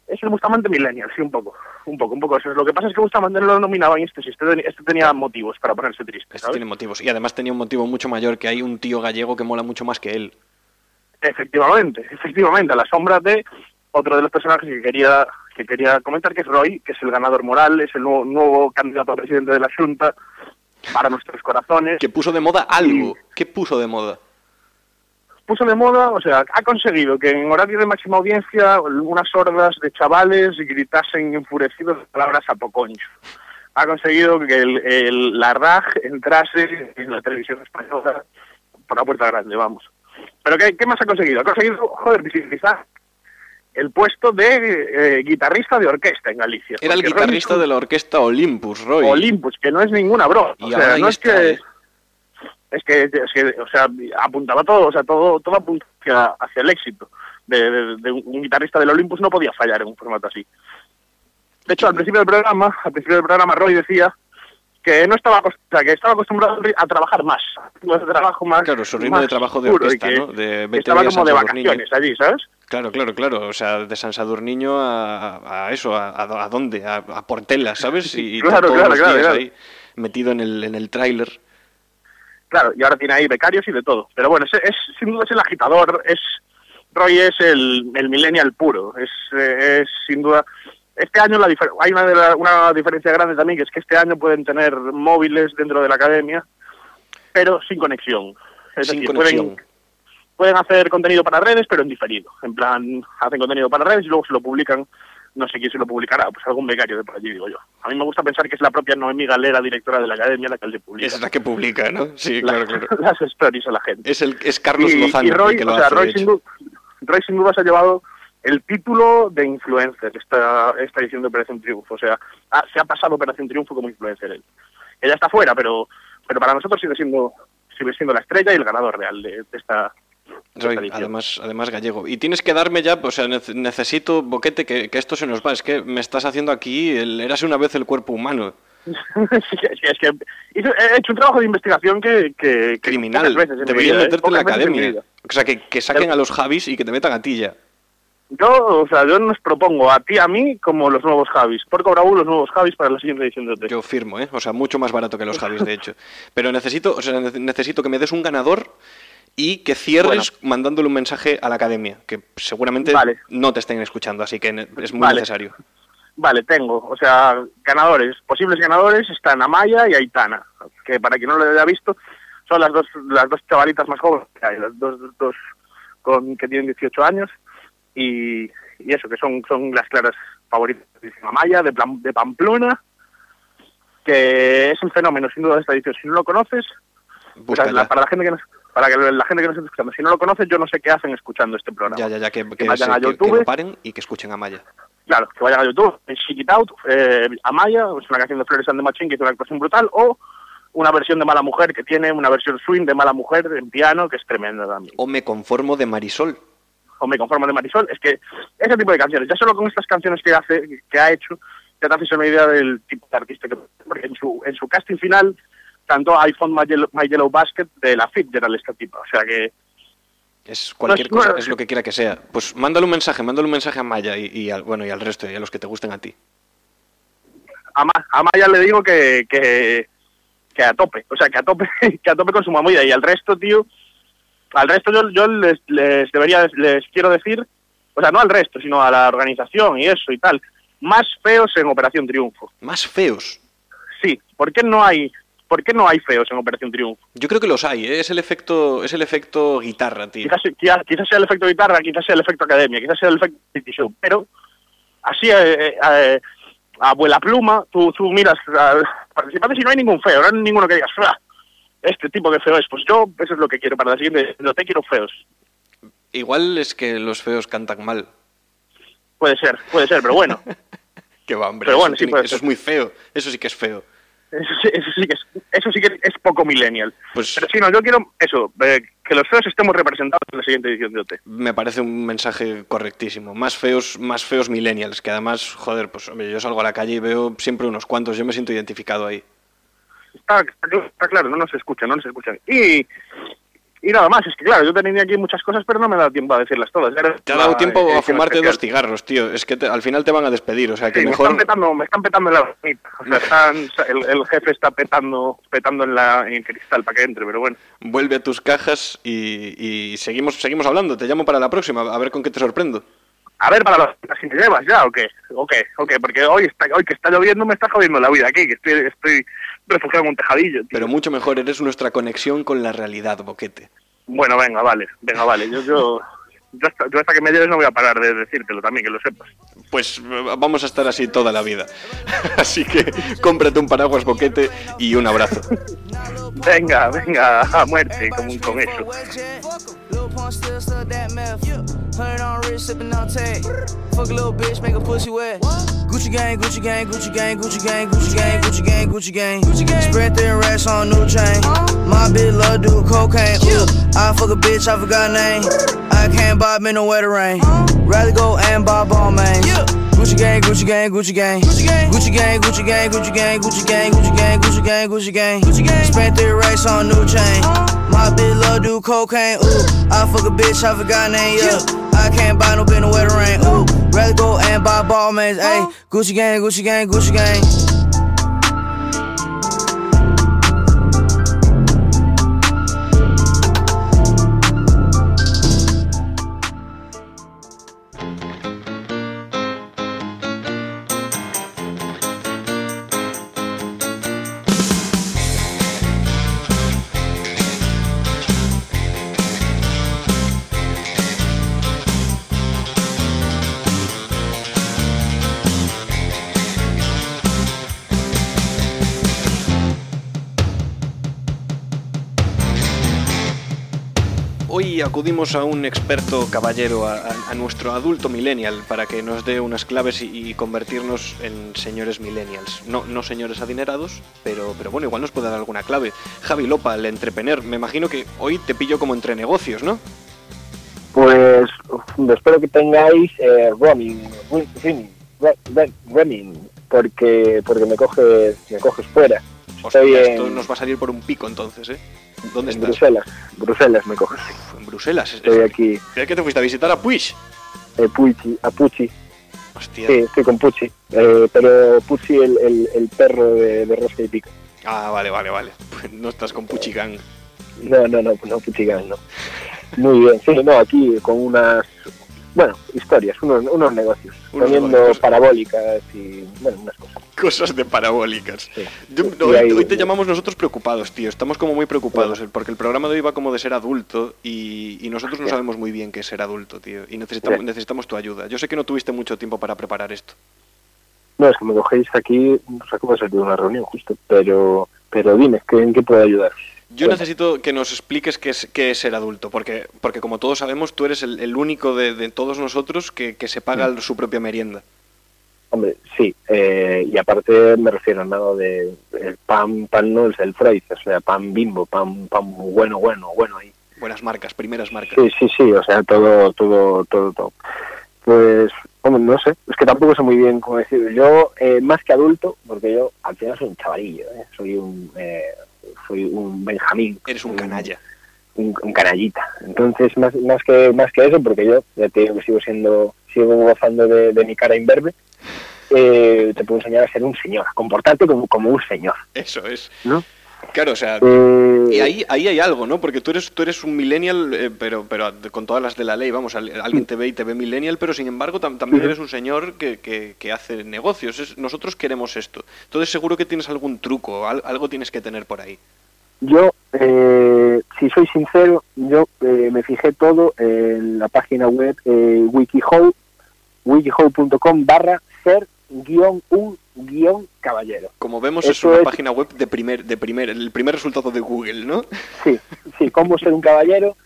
Es el Bustamante Millennial, sí, un poco. Un poco, un poco. Eso. Lo que pasa es que Bustamante no lo nominaban y este sí. Este, este tenía motivos para ponerse triste, Este ¿sabes? tiene motivos. Y además tenía un motivo mucho mayor, que hay un tío gallego que mola mucho más que él. Efectivamente, efectivamente, a la sombra de otro de los personajes que quería que quería comentar, que es Roy, que es el ganador moral, es el nuevo, nuevo candidato a presidente de la Junta para nuestros corazones. Que puso de moda algo. ¿Qué puso de moda? Puso de moda, o sea, ha conseguido que en horario de máxima audiencia unas hordas de chavales gritasen enfurecidos palabras a Poconcho. Ha conseguido que el, el- la RAJ entrase en la televisión española por la puerta grande, vamos. Pero ¿qué, qué más ha conseguido? Ha conseguido, joder, visibilizar el puesto de eh, guitarrista de orquesta en Galicia. Era el Roy guitarrista de la orquesta Olympus, Roy. Olympus, que no es ninguna broma. O sea, no es que... ¿eh? Es que, es que, o sea, apuntaba todo, o sea, todo, todo apunta hacia, hacia el éxito. De, de- un guitarrista del Olympus no podía fallar en un formato así. De hecho, al principio del programa, al principio del programa, Roy decía que no estaba, acost- o sea, que estaba acostumbrado a trabajar más, un trabajo más. Claro, su ritmo más de trabajo de orquesta, que- ¿no? De que 20 estaba días como de vacaciones allí, ¿sabes? Claro, claro, claro. O sea, de San Sadurniño a, a eso, a, a- a dónde? A, a Portela, ¿sabes? Y, y Claro, todos claro, los claro, días claro. ahí metido en el, en el tráiler. Claro, y ahora tiene ahí becarios y de todo. Pero bueno, es, es- sin duda es el agitador, es Roy es el, el millennial puro, es, eh, es sin duda... Este año la hay una, de la- una diferencia grande también, que es que este año pueden tener móviles dentro de la academia, pero sin conexión. Es Sin decir, conexión. Pueden, pueden hacer contenido para redes, pero en diferido. En plan, hacen contenido para redes y luego se lo publican, no sé quién se lo publicará, pues algún becario de por allí, digo yo. A mí me gusta pensar que es la propia Noemí Galera, directora de la academia, la que le publica Esa es la que publica, ¿no? Sí, la- claro, claro. las stories a la gente. Es, el, es Carlos y, Lozano y Roy, el que lo o sea, hace, Roy, sin hecho. du- Roy sin duda se ha llevado el título de influencer esta, esta edición de Operación Triunfo. O sea, ha- se ha pasado Operación Triunfo como influencer él. Ella está fuera, pero, pero para nosotros sigue siendo sigue siendo la estrella y el ganador real de, de esta, Roy, además, además gallego. Y tienes que darme ya, o sea, nece- necesito, Boquete, que, que esto se nos va. Es que me estás haciendo aquí, el, érase una vez el cuerpo humano. Sí, es que, he hecho un trabajo de investigación que... que- Criminal. en Deberían ¿eh? meterte en la en academia. O sea, que, que saquen a los Javis y que te metan a ti ya. Yo, o sea, yo nos propongo a ti, a mí, como los nuevos Javis. Por Cobraú, los nuevos Javis para la siguiente edición de OT. Yo firmo, ¿eh? O sea, mucho más barato que los Javis, de hecho. Pero necesito, o sea, nece- necesito que me des un ganador y que cierres mandándole un mensaje a la academia, que seguramente Vale. no te estén escuchando, así que es muy Vale. necesario. Vale, tengo. O sea, ganadores, posibles ganadores están Amaya y Aitana, que para quien no lo haya visto, son las dos las dos chavalitas más jóvenes que hay, las dos, dos con, que tienen 18 años y, y eso, que son, son las claras favoritas de Amaya, de, Plan- de Pamplona, que es un fenómeno sin duda de esta edición. Si no lo conoces, o Busca sea, la- ya. para la gente que nos, para que la gente que nos está escuchando, si no lo conoces, yo no sé qué hacen escuchando este programa. Ya, ya, ya, que, que vayan se- a que- que YouTube. lo paren y que escuchen a Maya. Claro, que vayan a YouTube, en Shake It Out, eh, Amaya, es una canción de Flores and the Machine que hizo una actuación brutal, o una versión de Mala Mujer que tiene una versión swing de Mala Mujer en piano que es tremenda también. O me conformo de Marisol. O Me Conformo de Marisol, es que ese tipo de canciones, ya solo con estas canciones que hace, que ha hecho, ya te haces una idea del tipo de artista que porque en su, en su casting final cantó I Found My Yellow, My Yellow Basket de la Fitzgerald esta tipa, o sea que Es cualquier No es- cosa, no- es lo que quiera que sea. Pues mándale un mensaje, mándale un mensaje a Maya y, y al, bueno, y al resto, y a los que te gusten a ti. a, Ma- a Maya le digo que, que, que a tope, o sea, que a tope, que a tope con su movida. Y al resto, tío, al resto yo, yo les, les debería, les quiero decir, o sea, no al resto, sino a la organización y eso y tal, más feos en Operación Triunfo. Más feos. Sí, ¿por qué no hay, por qué no hay feos en Operación Triunfo? Yo creo que los hay, ¿eh? es el efecto, es el efecto guitarra, tío. Quizás, quizás, quizás sea el efecto guitarra, quizás sea el efecto academia, quizás sea el efecto show, pero así eh, eh, a abuela pluma, tú, tú miras a los participantes y no hay ningún feo, no hay ninguno que digas, "Ah, este tipo de feo es, pues yo eso es lo que quiero para la siguiente, no te quiero feos. Igual es que los feos cantan mal. Puede ser, puede ser, pero bueno, Que va, hombre. Pero eso, bueno, sí tiene- puede eso ser. es muy feo. Eso sí que es feo. eso sí, eso sí que es, eso sí que es poco millennial. Pues Pero sí, no, yo quiero eso, eh, que los feos estemos representados en la siguiente edición de OT. me parece un mensaje correctísimo. Más feos, más feos millennials, que además, joder, pues hombre, yo salgo a la calle y veo siempre unos cuantos. Yo me siento identificado ahí. Está, está cl- está claro, no nos escuchan, no nos escuchan. Y, y nada más, es que claro, yo tenía aquí muchas cosas, pero no me da tiempo a decirlas todas. Ya Te ha dado Ah, tiempo a fumarte dos cigarros, tío. Es que te- al final te van a despedir, o sea que Sí, me mejor... están petando, me están petando en la bonita. O sea, están, el, el jefe está petando, petando en la en el cristal para que entre, pero bueno. Vuelve a tus cajas y, y seguimos, seguimos hablando. Te llamo para la próxima, a ver con qué te sorprendo. A ver, para las las que te llevas ya, ¿o qué? ¿O qué? ¿O qué? Porque hoy, está, hoy que está lloviendo me está jodiendo la vida aquí, que estoy, estoy refugiado en un tejadillo. tío. Pero mucho mejor, eres nuestra conexión con la realidad, boquete. Bueno, venga, vale, venga, vale. Yo, yo, yo, hasta, yo hasta que me lleves no voy a parar de decírtelo también, que lo sepas. Pues eh, vamos a estar así toda la vida. Así que cómprate un paraguas boquete y un abrazo. Venga, venga, a muerte con, con eso. Hundred on wrist, sipping on tape. Fuck a little bitch, make a pussy wet. Gucci gang, Gucci gang, Gucci gang, Gucci gang, Gucci gang, Gucci gang, Gucci gang. Gucci gang. Spread thin racks on new chain. My bitch love do cocaine. Ooh, I fuck a bitch, I forgot name. I can't buy me no wetter rain. Rather go and buy ball man. Gucci gang, Gucci gang, Gucci gang. Gucci gang, Gucci gang, Gucci gang, Gucci gang, Gucci gang, Gucci gang, Gucci gang, Gucci gang. Gucci gang. Spent three racks on new chain. My bitch love do cocaine. Ooh, I fuck a bitch, I forgot name. Yeah. I can't buy no no wetter rain. Ooh, rather go and buy ball mans. Ayy, Gucci gang, Gucci gang, Gucci gang. Acudimos a un experto caballero, a, nuestro adulto millennial, para que nos dé unas claves y, convertirnos en señores millennials. No, no señores adinerados, pero, pero bueno, igual nos puede dar alguna clave. Javi Lopa, el entrepener, me imagino que hoy te pillo como entre negocios, ¿no? Pues espero que tengáis eh, roaming, rimming, porque porque me coges me coges fuera. Hostia, Estoy esto en, nos va a salir por un pico entonces, ¿eh? ¿Dónde en estás? Bruselas, Bruselas me coges. Uf, en Bruselas. Es- Estoy es- aquí, ¿Es que te fuiste a visitar a Puig? eh, Pucci, a Pucci, Hostia. sí, estoy con Pucci, eh, pero Pucci el, el, el perro de, de Rosca y Pico. Ah, vale, vale, vale. Pues no estás con Puchigang. No, no, no, no Pucci Gang, no. Muy bien, sí, no, aquí con unas, bueno, historias, unos, unos negocios, Unos poniendo negocios. parabólicas y, bueno, unas cosas. De parabólicas. Sí. Yo- Y hoy, te llamamos nosotros preocupados, tío. Estamos como muy preocupados, el- porque el programa de hoy va como de ser adulto y, y nosotros no sabemos muy bien qué es ser adulto, tío. Y necesitamos, tu ayuda. Yo sé que no tuviste mucho tiempo para preparar esto. No, es que me cogéis aquí, no sé cómo salir de una reunión justo, pero, pero dime, ¿qué, ¿en qué puedo ayudar? Yo Bueno. necesito que nos expliques qué es, qué es ser adulto, porque, porque como todos sabemos, tú eres el, el único de, de todos nosotros que, que se paga Mm. su propia merienda. Hombre, sí, eh, y aparte me refiero a nada de el pan, pan no es el Freud, o sea, pan bimbo, pan, pan bueno, bueno, bueno ahí. Buenas marcas, primeras marcas. Sí, sí, sí, o sea, todo, todo, todo, todo. Pues, hombre, no sé, es que tampoco sé muy bien cómo decirlo. Yo, eh, más que adulto, porque yo al final soy un chavalillo, ¿eh? soy un, eh, soy un Benjamín. Eres un canalla. un, un canallita. Entonces, más, más que más que eso, porque yo ya te digo que sigo siendo, sigo gozando de, de mi cara imberbe, eh, te puedo enseñar a ser un señor, a comportarte como, como un señor, Eso es. ¿no? Claro, o sea, Eh, y ahí, ahí hay algo, ¿no? Porque tú eres, tú eres un millennial, eh, pero, pero con todas las de la ley, vamos, al- alguien te ve y te ve millennial, pero sin embargo tam- también eres un señor que, que- que hace negocios. Es- nosotros queremos esto. Entonces seguro que tienes algún truco, al- algo tienes que tener por ahí. Yo, eh, si soy sincero, yo eh, me fijé todo en la página web eh, wikihow, wikihow.com barra ser guion un guion caballero. Como vemos, es una es- página web de primer, de primer, el primer resultado de Google, ¿no? Sí, sí, cómo ser un caballero.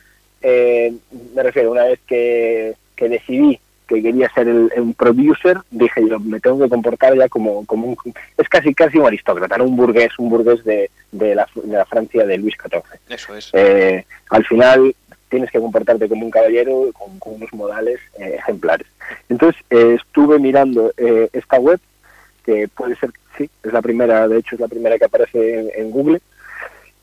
eh, me refiero, una vez que, que decidí que quería ser el, un producer, dije yo, me tengo que comportar ya como, como un... Es casi casi un aristócrata, ¿no? Un burgués, un burgués de, de, la, de la Francia de Luis XIV. Eso es. Eh, al final tienes que comportarte como un caballero con, con unos modales eh, ejemplares. Entonces eh, estuve mirando eh, esta web, que puede ser, sí, es la primera, de hecho es la primera que aparece en, en Google,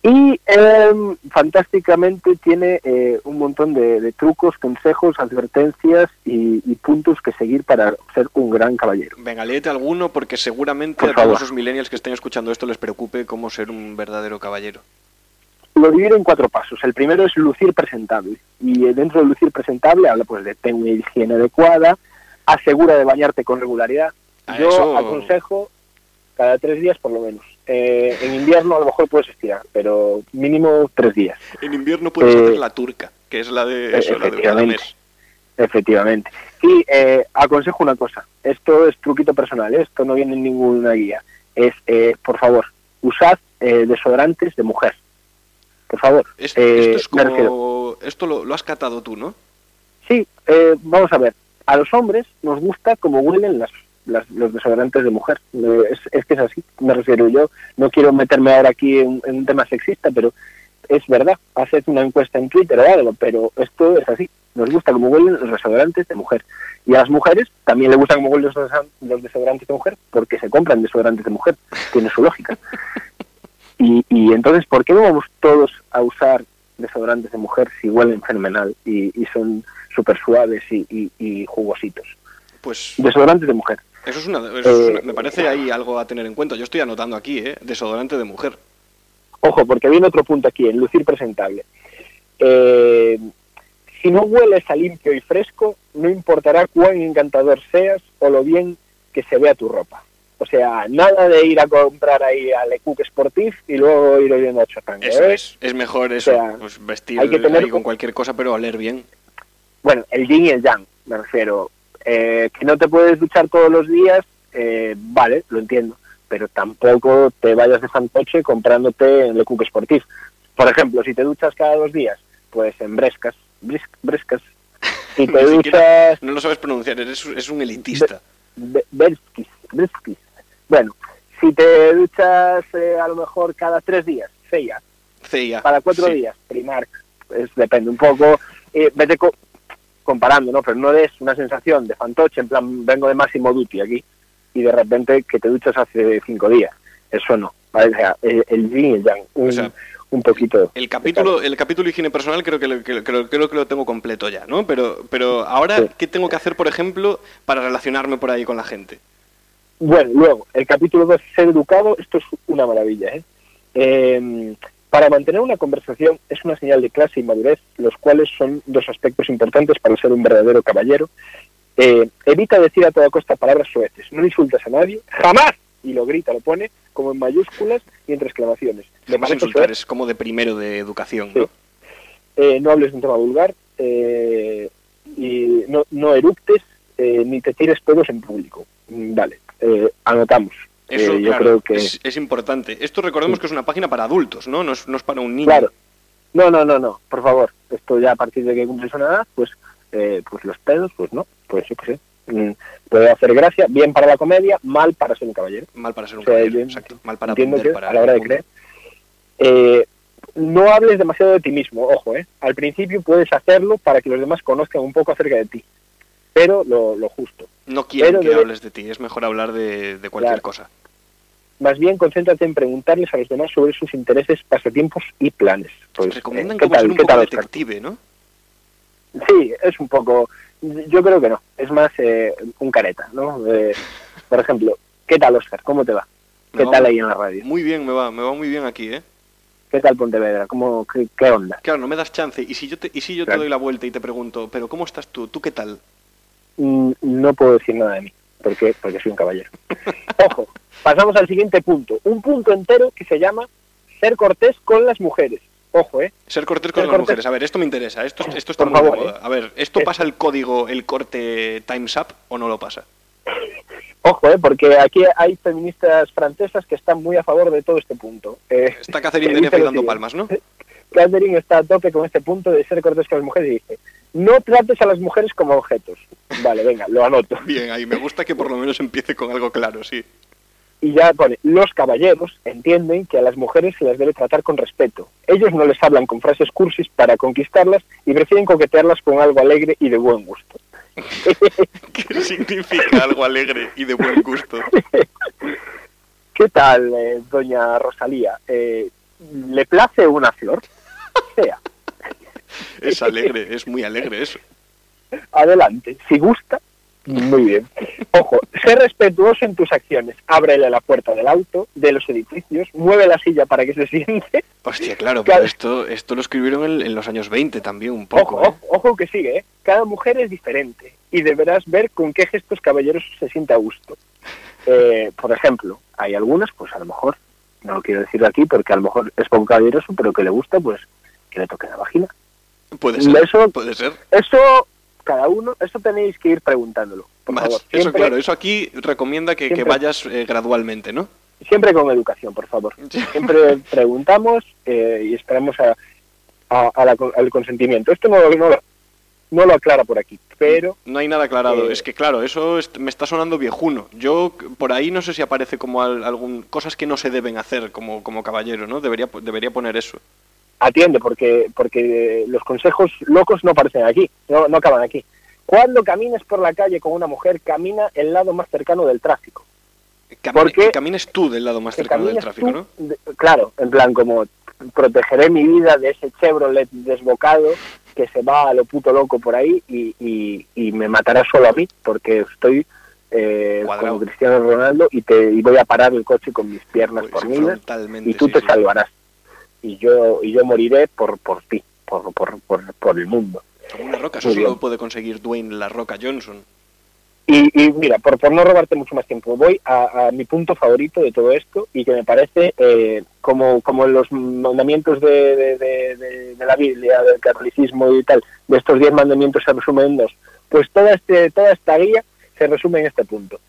y eh, fantásticamente tiene eh, un montón de, de trucos, consejos, advertencias y, y puntos que seguir para ser un gran caballero. Venga, léete alguno porque seguramente Por a todos esos millennials que estén escuchando esto les preocupe cómo ser un verdadero caballero. Lo divido en cuatro pasos. El primero es lucir presentable. Y eh, dentro de lucir presentable habla pues de tener una higiene adecuada, asegura de bañarte con regularidad. Yo eso- aconsejo cada tres días por lo menos. Eh, en invierno a lo mejor puedes estirar, pero mínimo tres días. En invierno puedes Eh, hacer la turca, que es la de eso, la de cada efectivamente. mes. Efectivamente. Y eh, aconsejo una cosa, esto es truquito personal, ¿eh? esto no viene en ninguna guía. Es, eh, por favor, usad eh, desodorantes de mujer. Por favor. Esto, Eh, esto es como... Esto lo, lo has catado tú, ¿no? Sí, eh, vamos a ver. A los hombres nos gusta como huelen las, las- los desodorantes de mujer. Eh, es, es que es así, me refiero yo. No quiero meterme ahora aquí en, en un tema sexista, pero es verdad. Haced una encuesta en Twitter o algo, pero esto es así. Nos gusta como huelen los desodorantes de mujer. Y a las mujeres también le gustan como huelen los desodorantes de mujer, porque se compran desodorantes de mujer. Tiene su lógica. Y, y entonces, ¿por qué no vamos todos a usar desodorantes de mujer si huelen fenomenal y, y son súper suaves y, y- y jugositos? Pues Desodorantes de mujer. eso es una, eso es Eh, una- Me parece ahí algo a tener en cuenta. Yo estoy anotando aquí, ¿eh? Desodorante de mujer. Ojo, porque viene otro punto aquí, en lucir presentable. Eh, si no hueles a limpio y fresco, no importará cuán encantador seas o lo bien que se vea tu ropa. O sea, nada de ir a comprar ahí a Le Coq Sportif y luego ir oliendo a. Eso ¿eh? es. Es mejor eso. sea, pues vestir hay que tener- ahí con cualquier cosa, pero oler bien. bueno, el yin y el yang, me refiero. Eh, que no te puedes duchar todos los días, eh, vale, lo entiendo, pero tampoco te vayas de fantoche comprándote en Le Coq Sportif. Por ejemplo, si te duchas cada dos días, pues en Brescas, Bris- Brescas, y te duchas no lo sabes pronunciar, eres, es un elitista. Be- Berskis, Berskis. Bueno, si te duchas eh, a lo mejor cada tres días, Feia, CIA. para cuatro sí. días, Primark, pues depende un poco, eh, vete co- comparando, ¿no? Pero no des una sensación de fantoche, en plan, vengo de Máximo Duty aquí, y de repente que te duchas hace cinco días. Eso no, ¿vale? O sea, el, el yin y el yang, un, O sea, un poquito. El capítulo, el capítulo higiene personal creo que, lo, que creo, creo que lo tengo completo ya, ¿no? Pero, pero ahora, Sí. ¿qué tengo que hacer, por ejemplo, para relacionarme por ahí con la gente? Bueno, luego, el capítulo 2, ser educado, esto es una maravilla, ¿eh? Eh, Para mantener una conversación es una señal de clase y madurez, los cuales son dos aspectos importantes para ser un verdadero caballero. Eh, evita decir a toda costa palabras sueces, no insultas a nadie, jamás, y lo grita, lo pone como en mayúsculas y entre exclamaciones. De manera insultar es como de primero de educación, Sí. ¿no? eh, no hables de un tema vulgar, eh, y no, no eructes, eh, ni te tires pedos en público. Mm, Vale, eh, anotamos. Eso, Eh, yo claro, creo que... es, es importante. Esto recordemos que es una página para adultos, ¿no? No es, no es para un niño. Claro. No, no, no, no, por favor. Esto ya a partir de que cumples una edad, pues, eh, pues los pedos, pues no, pues yo qué sé. Mm, puede hacer gracia, bien para la comedia, mal para ser un caballero. Mal para ser un O sea, caballero, exacto. Mal para Entiendo aprender, que para a la hora de creer. Eh, no hables demasiado de ti mismo, ojo, ¿eh? Al principio puedes hacerlo para que los demás conozcan un poco acerca de ti, pero lo, lo justo. No quieren Pero que debe- hables de ti, es mejor hablar de, de cualquier Claro. cosa. Más bien, concéntrate en preguntarles a los demás sobre sus intereses, pasatiempos y planes. Pues, Recomiendan eh, ¿qué como ser tal- un qué poco tal, detective, ¿no? Sí, es un poco. Yo creo que no. Es más eh, un careta, ¿no? Eh, Por ejemplo, ¿qué tal, Oscar? ¿Cómo te va? Me ¿Qué va tal ahí en la radio? Muy bien, me va, me va muy bien aquí, ¿eh? ¿Qué tal Pontevedra? ¿Cómo, qué, qué onda? Claro, no me das chance. Y si yo te, y si yo te doy la vuelta y te pregunto, pero ¿cómo estás tú? ¿Tú qué tal? Mm, No puedo decir nada de mí. ¿Por qué? Porque soy un caballero. Ojo, pasamos al siguiente punto. Un punto entero que se llama ser cortés con las mujeres. Ojo, ¿eh? Ser cortés con Ser las cortés. mujeres. A ver, esto me interesa. Esto, esto está Por muy favor, moda. ¿eh? A ver, ¿esto pasa el código, el corte Times Up o no lo pasa? Ojo, ¿eh? Porque aquí hay feministas francesas que están muy a favor de todo este punto. Eh, Está Catherine Deneuve dando palmas, ¿no? Catherine está a tope con este punto de ser cortés con las mujeres y dice, no trates a las mujeres como objetos. Vale, venga, lo anoto. Bien, ahí me gusta que por lo menos empiece con algo claro, sí. Y ya pone, los caballeros entienden que a las mujeres se las debe tratar con respeto. Ellos no les hablan con frases cursis para conquistarlas y prefieren coquetearlas con algo alegre y de buen gusto. ¿Qué significa algo alegre y de buen gusto? ¿Qué tal, eh, doña Rosalía? Eh, ¿Le place una flor? Sea, Es alegre, es muy alegre eso. adelante. Si gusta, muy bien. Ojo, sé respetuoso en tus acciones. Ábrele la puerta del auto, de los edificios, mueve la silla para que se siente. Hostia, claro, pero esto, esto lo escribieron en, en los años 20 también un poco. Ojo, ¿eh? ojo, ojo que sigue, ¿eh? Cada mujer es diferente y deberás ver con qué gestos caballeros se siente a gusto. Eh, por ejemplo, hay algunas, pues a lo mejor, no lo quiero decir aquí porque a lo mejor es poco caballeroso, pero que le gusta, pues que le toque la vagina. Puede ser, Eso- puede ser. Eso, cada uno, eso tenéis que ir preguntándolo, por Más, favor. eso claro, eso aquí recomienda que, vayas eh, gradualmente, ¿no? siempre con educación, por favor. Siempre preguntamos eh, y esperamos a, a- a la- al consentimiento. Esto no, no, lo- no lo aclara por aquí, pero No hay nada aclarado. Eh, es que claro, eso es- me está sonando viejuno. Yo por ahí no sé si aparece como al- algún cosas que no se deben hacer como, como caballero, ¿no? Debería debería poner eso. Atiende, porque, porque los consejos locos no aparecen aquí, no, no acaban aquí. Cuando camines por la calle con una mujer, camina el lado más cercano del tráfico. Camine- ¿Por qué? que camines tú del lado más cercano del tráfico, tú ¿no? de- claro, en plan como protegeré mi vida de ese Chevrolet desbocado que se va a lo puto loco por ahí y, y- y me matará solo a mí porque estoy eh, como Cristiano Ronaldo y te y voy a parar el coche con mis piernas Pues, por frontalmente, y tú sí, te sí. salvarás y yo y yo moriré por por ti por por, por, por el mundo. Como una roca, eso solo puede conseguir Dwayne La Roca Johnson. y, y mira por, por no robarte mucho más tiempo voy a, a mi punto favorito de todo esto y que me parece eh, como como los mandamientos de, de, de- de- de la Biblia del catolicismo y tal de estos diez mandamientos se resumen en dos pues toda este toda esta guía se resume en este punto.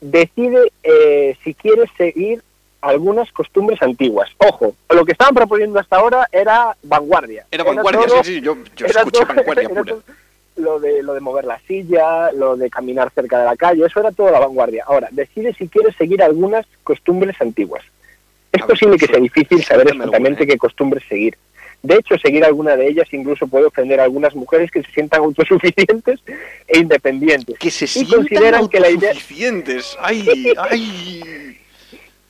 Decide eh, si quieres seguir algunas costumbres antiguas. Ojo, lo que estaban proponiendo hasta ahora era vanguardia. Era vanguardia, todo- sí, sí, yo, yo era escuché todo- vanguardia era pura. todo Lo de, lo de mover la silla, lo de caminar cerca de la calle, eso era toda la vanguardia. Ahora, decide si quieres seguir algunas costumbres antiguas. Es posible que sea difícil saber exactamente ¿eh? qué costumbres seguir. De hecho, seguir alguna de ellas incluso puede ofender a algunas mujeres que se sientan autosuficientes e independientes. Que se y sientan consideran que la idea autosuficientes. ¡Ay, ay!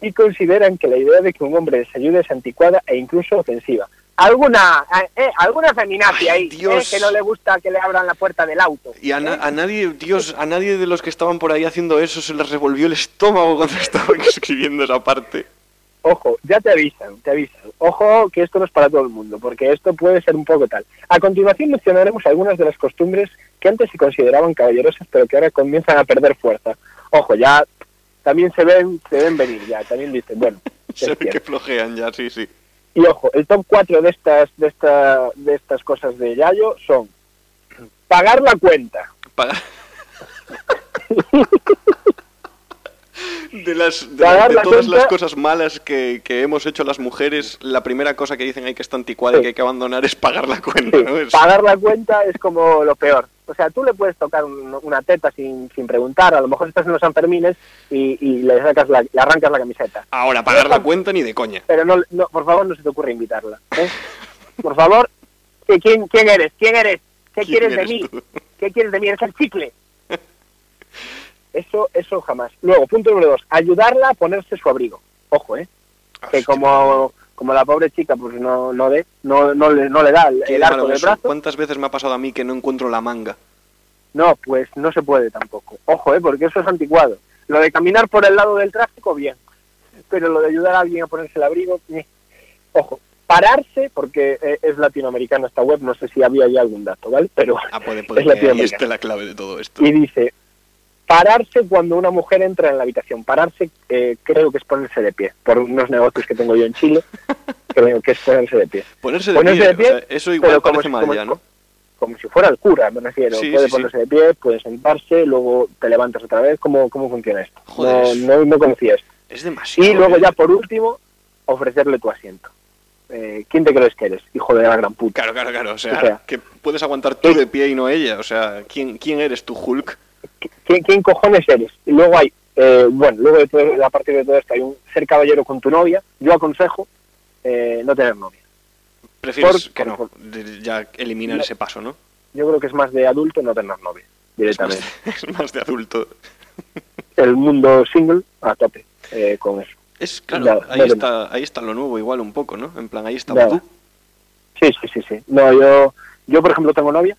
Y consideran que la idea de que un hombre les ayude es anticuada e incluso ofensiva. Alguna, eh, alguna feminazi Ay, ahí, Dios. eh, que no le gusta que le abran la puerta del auto. Y a, na- ¿eh? a nadie, Dios, a nadie de los que estaban por ahí haciendo eso se les revolvió el estómago cuando estaban escribiendo esa parte. Ojo, ya te avisan, te avisan. Ojo que esto no es para todo el mundo, porque esto puede ser un poco tal. A continuación mencionaremos algunas de las costumbres que antes se consideraban caballerosas, pero que ahora comienzan a perder fuerza. Ojo, ya también se ven, se ven venir ya, también dicen, bueno, Se ve que flojean ya, sí, sí. Y ojo, el top 4 de estas, de esta, de estas cosas de Yayo son pagar la cuenta. Pagar. De, las, de, Pagar de la todas las cosas malas que, que hemos hecho las mujeres, la primera cosa que dicen hay que está anticuada y que hay que abandonar es pagar la cuenta, Sí, ¿no? Es- pagar la cuenta es como lo peor. O sea, tú le puedes tocar un- una teta sin, sin preguntar, a lo mejor estás en los Sanfermines y, y le, sacas la, le arrancas la camiseta. Ahora, pagar la cuenta ni de coña. Pero no, no, por favor, no se te ocurre invitarla. ¿eh? Por favor, ¿qué- ¿quién, ¿quién eres? ¿Quién eres? ¿Qué ¿Quién quieres de mí? tú? ¿Qué quieres de mí? ¿Eres el chicle? Eso, eso jamás. Luego, punto número dos, ayudarla a ponerse su abrigo. Ojo, ¿eh? Que como, como la pobre chica pues no, no, de, no, no, le, no le da el, arco del brazo, ¿Cuántas veces me ha pasado a mí que no encuentro la manga? no, pues no se puede tampoco. Ojo, ¿eh? Porque eso es anticuado. Lo de caminar por el lado del tráfico, bien. Pero lo de ayudar a alguien a ponerse el abrigo, ñe. ojo, pararse, porque eh, es latinoamericana esta web, no sé si había ya algún dato, ¿vale? Pero Ah, puede, es puede. ahí esté la clave de todo esto. Y dice, pararse cuando una mujer entra en la habitación. Pararse eh, creo que es ponerse de pie. Por unos negocios que tengo yo en Chile, creo que es ponerse de pie. Ponerse de Ponerse pie, de pie, o sea, eso igual pero parece si- mal como ya, si- ¿no? Como si fuera el cura, me refiero. Sí, puede sí, sí. ponerse de pie, puede sentarse, luego te levantas otra vez. ¿Cómo, cómo funciona esto? Joder, No, no, no conocía esto. Es demasiado. Y luego ya por último, ofrecerle tu asiento. Eh, ¿Quién te crees que eres? Hijo de la gran puta. Claro, claro, claro. O sea, O sea, que puedes aguantar tú de pie y no ella. O sea, ¿quién, quién eres tú, Hulk? ¿Quién, quién cojones eres? Y luego hay, eh, bueno, luego de todo, a partir de todo esto hay un ser caballero con tu novia. Yo aconsejo eh, no tener novia. Prefieres Por- que por- no, ya eliminar No. ese paso, ¿no? Yo creo que es más de adulto no tener novia Es más, directamente. es más de adulto. El mundo single a tope eh, con eso. Es claro, ahí, está, ahí está lo nuevo igual un poco, ¿no? En plan, ahí está. Voodoo. Sí, sí, sí, sí. No, yo, yo por ejemplo tengo novia,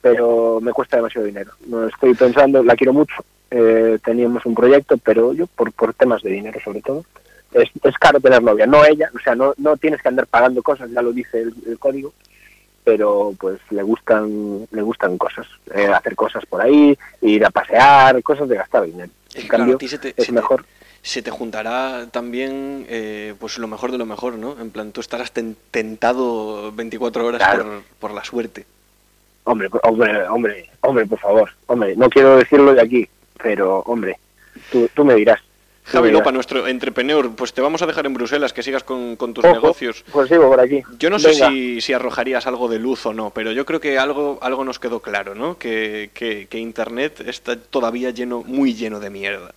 pero me cuesta demasiado dinero. No estoy pensando, la quiero mucho. eh, teníamos un proyecto, pero yo por, por temas de dinero sobre todo. Es, es caro tener novia, no ella, o sea, no, no tienes que andar pagando cosas, ya lo dice el, el código, pero pues le gustan le gustan cosas, eh, hacer cosas por ahí, ir a pasear, cosas de gastar dinero. En Y claro, cambio, a ti se te, es se te- mejor. se te juntará también eh, pues lo mejor de lo mejor, ¿no? En plan, tú estarás ten- tentado 24 horas Claro. por, por la suerte. Hombre, hombre, hombre, hombre, por favor, hombre, no quiero decirlo de aquí, pero hombre, tú, tú me dirás. Javi. Lopa, nuestro entrepreneur, pues te vamos a dejar en Bruselas que sigas con, con tus Ojo, negocios. Pues sigo por aquí. Yo no sé si, si arrojarías algo de luz o no, pero yo creo que algo, algo nos quedó claro, ¿no? Que, que- que Internet está todavía lleno, muy lleno de mierda.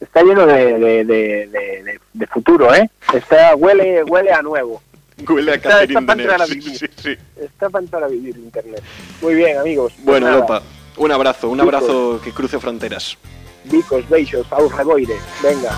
Está lleno de- de futuro, ¿eh? Está, huele, huele a nuevo. Huele a Está- está para entrar a vivir. sí, sí. Está para entrar a vivir Internet. Muy bien, amigos. Pues Bueno, nada, Lopa, un abrazo, un Bicos. abrazo que cruce fronteras. Bicos, beijos, aur reboire. Venga.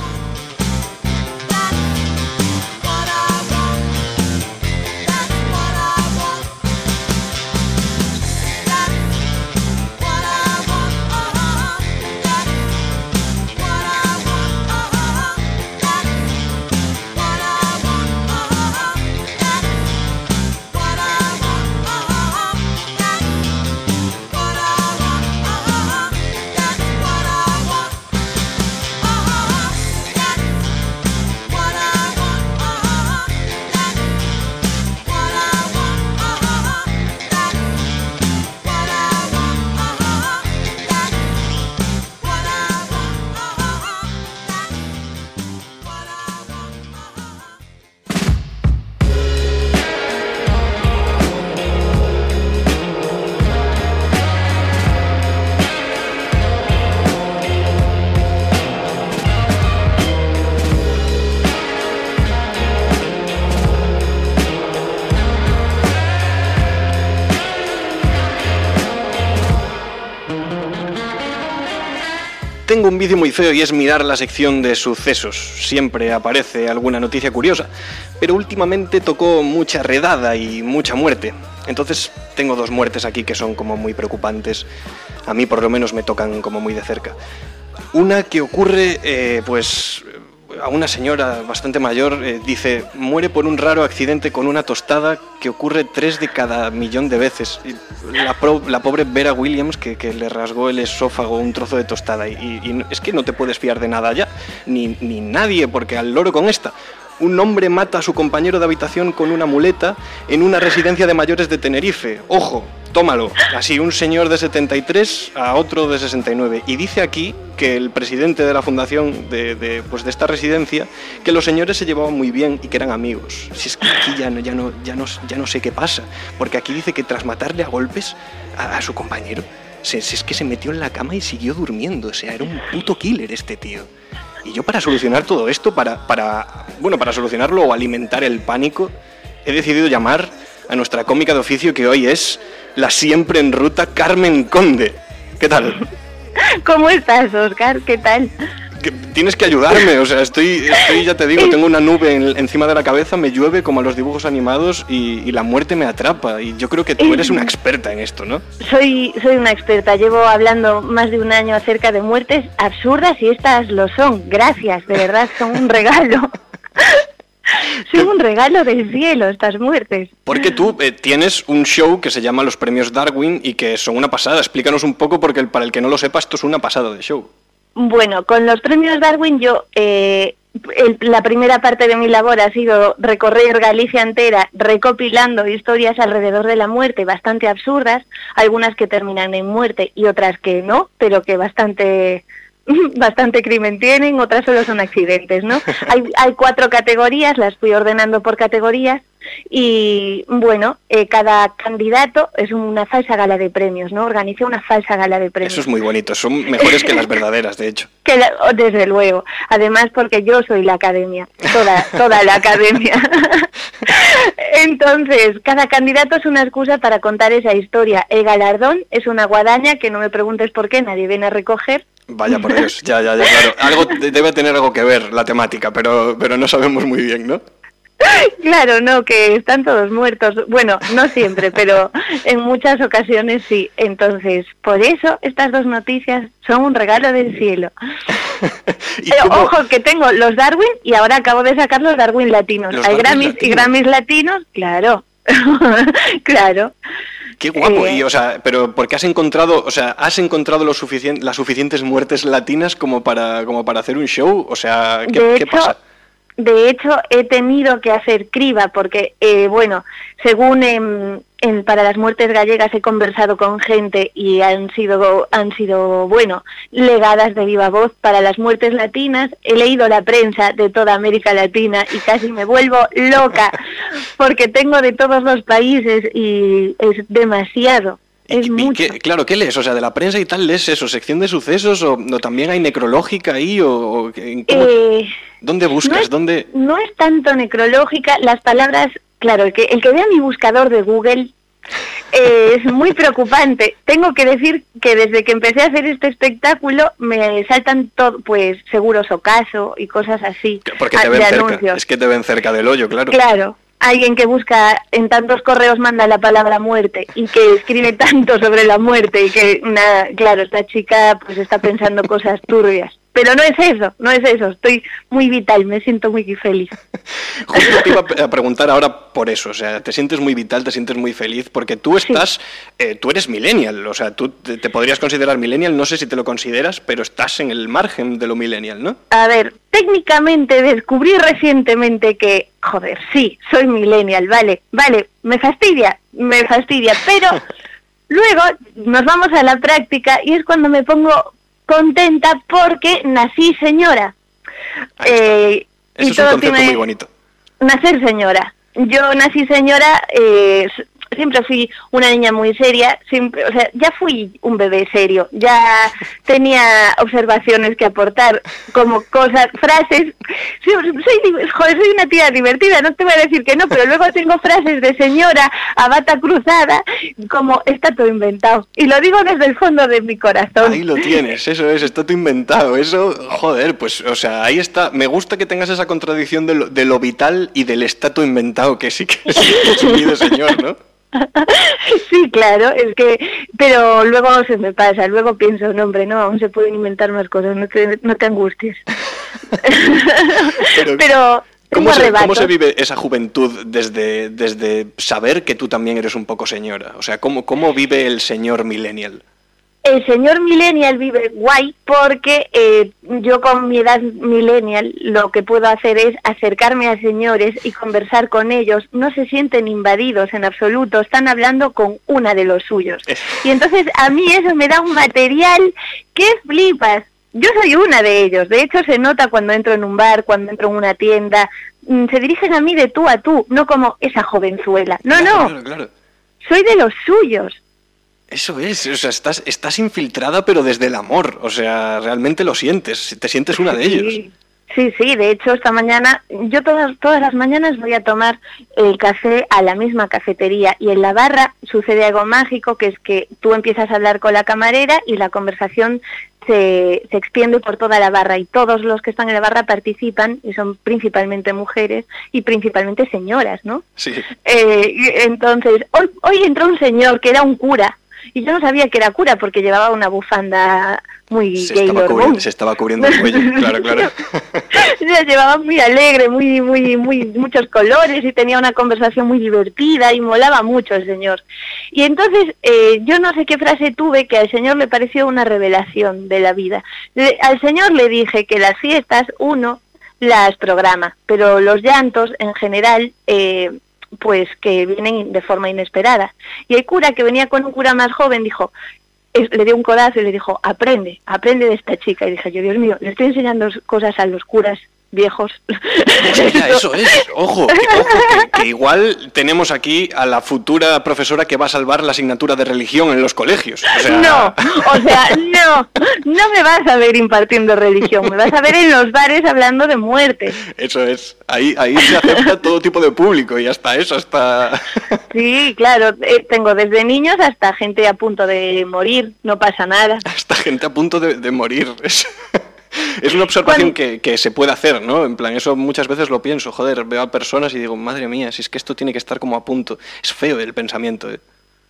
Vicio muy feo y es mirar la sección de sucesos. Siempre aparece alguna noticia curiosa, pero últimamente tocó mucha redada y mucha muerte. Entonces tengo dos muertes aquí que son como muy preocupantes. A mí por lo menos me tocan como muy de cerca. Una que ocurre, eh, pues, a una señora bastante mayor, eh, dice, muere por un raro accidente con una tostada que ocurre tres de cada millón de veces. La, pobre Vera Williams, que, le rasgó el esófago un trozo de tostada. Y es que no te puedes fiar de nada ya, ni, ni nadie, porque al loro con esta. Un hombre mata a su compañero de habitación con una muleta en una residencia de mayores de Tenerife. Ojo, tómalo. Así, un señor de 73 a otro de 69. Y dice aquí que el presidente de la fundación de, de, pues de esta residencia, que los señores se llevaban muy bien y que eran amigos. Si es que aquí ya no, ya no, ya no, ya no sé qué pasa. Porque aquí dice que tras matarle a golpes a, su compañero, se- es que se metió en la cama y siguió durmiendo. O sea, era un puto killer este tío. Y yo para solucionar todo esto, para, para, bueno, para solucionarlo o alimentar el pánico, he decidido llamar a nuestra cómica de oficio que hoy es la siempre en ruta Carmen Conde. ¿Qué tal? ¿Cómo estás, Oscar? ¿Qué tal? Que tienes que ayudarme, o sea, estoy, estoy ya te digo, tengo una nube en- encima de la cabeza, me llueve como a los dibujos animados y, y la muerte me atrapa. Y yo creo que tú eres una experta en esto, ¿no? Soy, soy una experta, llevo hablando más de un año acerca de muertes absurdas y estas lo son. Gracias, de verdad, son un regalo. son un regalo del cielo estas muertes. Porque tú eh, tienes un show que se llama Los Premios Darwin y que son una pasada. Explícanos un poco porque el- para el que no lo sepa esto es una pasada de show. Bueno, con los premios Darwin yo, eh, la primera parte de mi labor ha sido recorrer Galicia entera recopilando historias alrededor de la muerte bastante absurdas, algunas que terminan en muerte y otras que no, pero que bastante bastante crimen tienen, otras solo son accidentes, ¿no? Hay, hay cuatro categorías, las fui ordenando por categorías y bueno, eh, cada candidato es una falsa gala de premios, ¿no? Organicé una falsa gala de premios. Eso es muy bonito, son mejores que las verdaderas, de hecho. Que la- oh, desde luego. Además, porque yo soy la academia, toda, toda la academia. Entonces, cada candidato es una excusa para contar esa historia. El galardón es una guadaña que no me preguntes por qué nadie viene a recoger. Vaya por Dios, ya, ya, ya, claro. Algo de- debe tener algo que ver la temática, pero, pero no sabemos muy bien, ¿no? Claro, no, que están todos muertos. Bueno, no siempre, pero en muchas ocasiones sí. Entonces, por eso estas dos noticias son un regalo del cielo. Pero, ojo, que tengo los Darwin y ahora acabo de sacar los Darwin latinos. Los Hay Grammys y. Grammys latinos, claro. claro. Qué guapo, Eh, y o sea, pero porque has encontrado, o sea, has encontrado lo suficien- las suficientes muertes latinas como para, como para hacer un show, o sea, ¿qué, de qué hecho, pasa? De hecho, he tenido que hacer criba porque, eh, bueno, según em, en- para las muertes gallegas he conversado con gente y han sido, han sido, bueno, legadas de viva voz. Para las muertes latinas he leído la prensa de toda América Latina y casi me vuelvo loca porque tengo de todos los países y es demasiado. Es ¿Y qué- claro, ¿qué lees? O sea, de la prensa y tal, ¿lees eso? ¿Sección de sucesos? ¿O, o también hay necrológica ahí? ¿O, en Eh, dónde buscas? no es- ¿Dónde...? no es tanto necrológica, las palabras, claro, el que, el que vea mi buscador de Google eh, es muy preocupante. Tengo que decir que desde que empecé a hacer este espectáculo me saltan todo, pues seguros o caso y cosas así Porque ah, te ven de cerca. anuncios. Es que te ven cerca del hoyo, claro. Claro, alguien que busca en tantos correos manda la palabra muerte y que escribe tanto sobre la muerte y que, nada, claro, esta chica pues está pensando cosas turbias. Pero no es eso, no es eso, estoy muy vital, me siento muy feliz. Justo te iba a preguntar ahora por eso, o sea, te sientes muy vital, te sientes muy feliz, porque tú estás, eh, tú eres millennial, o sea, tú te, te podrías considerar millennial, no sé si te lo consideras, pero estás en el margen de lo millennial, ¿no? A ver, técnicamente descubrí recientemente que, joder, sí, soy millennial, vale, vale, me fastidia, me fastidia, pero luego nos vamos a la práctica y es cuando me pongo contenta porque nací señora. Eh, Eso y es un todo concepto tiene- muy bonito. Nacer señora. Yo nací señora, eh, siempre fui una niña muy seria, siempre, o sea, ya fui un bebé serio, ya tenía observaciones que aportar, como cosas, frases. Soy, joder, soy una tía divertida, no te voy a decir que no, pero luego tengo frases de señora a bata cruzada, como está todo inventado. Y lo digo desde el fondo de mi corazón. Ahí lo tienes, eso es, está todo inventado, eso, joder, pues, o sea, ahí está, me gusta que tengas esa contradicción de lo, de lo vital y del estato inventado, que sí que sí que es de señor, ¿no? Sí, claro, es que, pero luego se me pasa, luego pienso, no hombre, no, aún se pueden inventar más cosas, no te, no te angusties. Pero, pero ¿Cómo se, cómo se vive esa juventud desde, desde saber que tú también eres un poco señora? O sea, ¿cómo, cómo vive el señor millennial? El señor millennial vive guay porque eh, yo con mi edad millennial lo que puedo hacer es acercarme a señores y conversar con ellos. No se sienten invadidos en absoluto, están hablando con una de los suyos. Y entonces a mí eso me da un material que flipas. Yo soy una de ellos. De hecho se nota cuando entro en un bar, cuando entro en una tienda. Mm, Se dirigen a mí de tú a tú, no como esa jovenzuela. No, no, Claro, claro. soy de los suyos. Eso es, o sea, estás, estás infiltrada pero desde el amor, o sea, realmente lo sientes, te sientes una de ellos. Sí, Sí, de hecho esta mañana, yo todas, todas las mañanas voy a tomar el café a la misma cafetería y en la barra sucede algo mágico que es que tú empiezas a hablar con la camarera y la conversación se, se extiende por toda la barra y todos los que están en la barra participan y son principalmente mujeres y principalmente señoras, ¿no? Sí. Eh, entonces, hoy, hoy entró un señor que era un cura y yo no sabía que era cura porque llevaba una bufanda muy Se gay estaba, se estaba cubriendo el cuello, claro, claro. La llevaba muy alegre, muy, muy, muy, muchos colores y tenía una conversación muy divertida y molaba mucho el señor. Y entonces eh, yo no sé qué frase tuve que al señor le pareció una revelación de la vida. Le- al señor le dije que las fiestas uno las programa, pero los llantos en general eh, pues que vienen de forma inesperada. Y el cura que venía con un cura más joven dijo, le dio un codazo y le dijo, aprende, aprende de esta chica. Y dije yo, Dios mío, le estoy enseñando cosas a los curas viejos. Mira, eso es, ojo, que, ojo, que- que igual tenemos aquí a la futura profesora que va a salvar la asignatura de religión en los colegios. O sea, No, o sea, no, no me vas a ver impartiendo religión, me vas a ver en los bares hablando de muerte. Eso es, ahí, ahí se acepta todo tipo de público y hasta eso, hasta... Sí, claro, eh, tengo desde niños hasta gente a punto de morir, no pasa nada. Esta gente a punto de, de morir. Es, es una observación que, que se puede hacer, ¿no? En plan, eso muchas veces lo pienso. Joder, veo a personas y digo, madre mía, si es que esto tiene que estar como a punto. Es feo el pensamiento. ¿eh?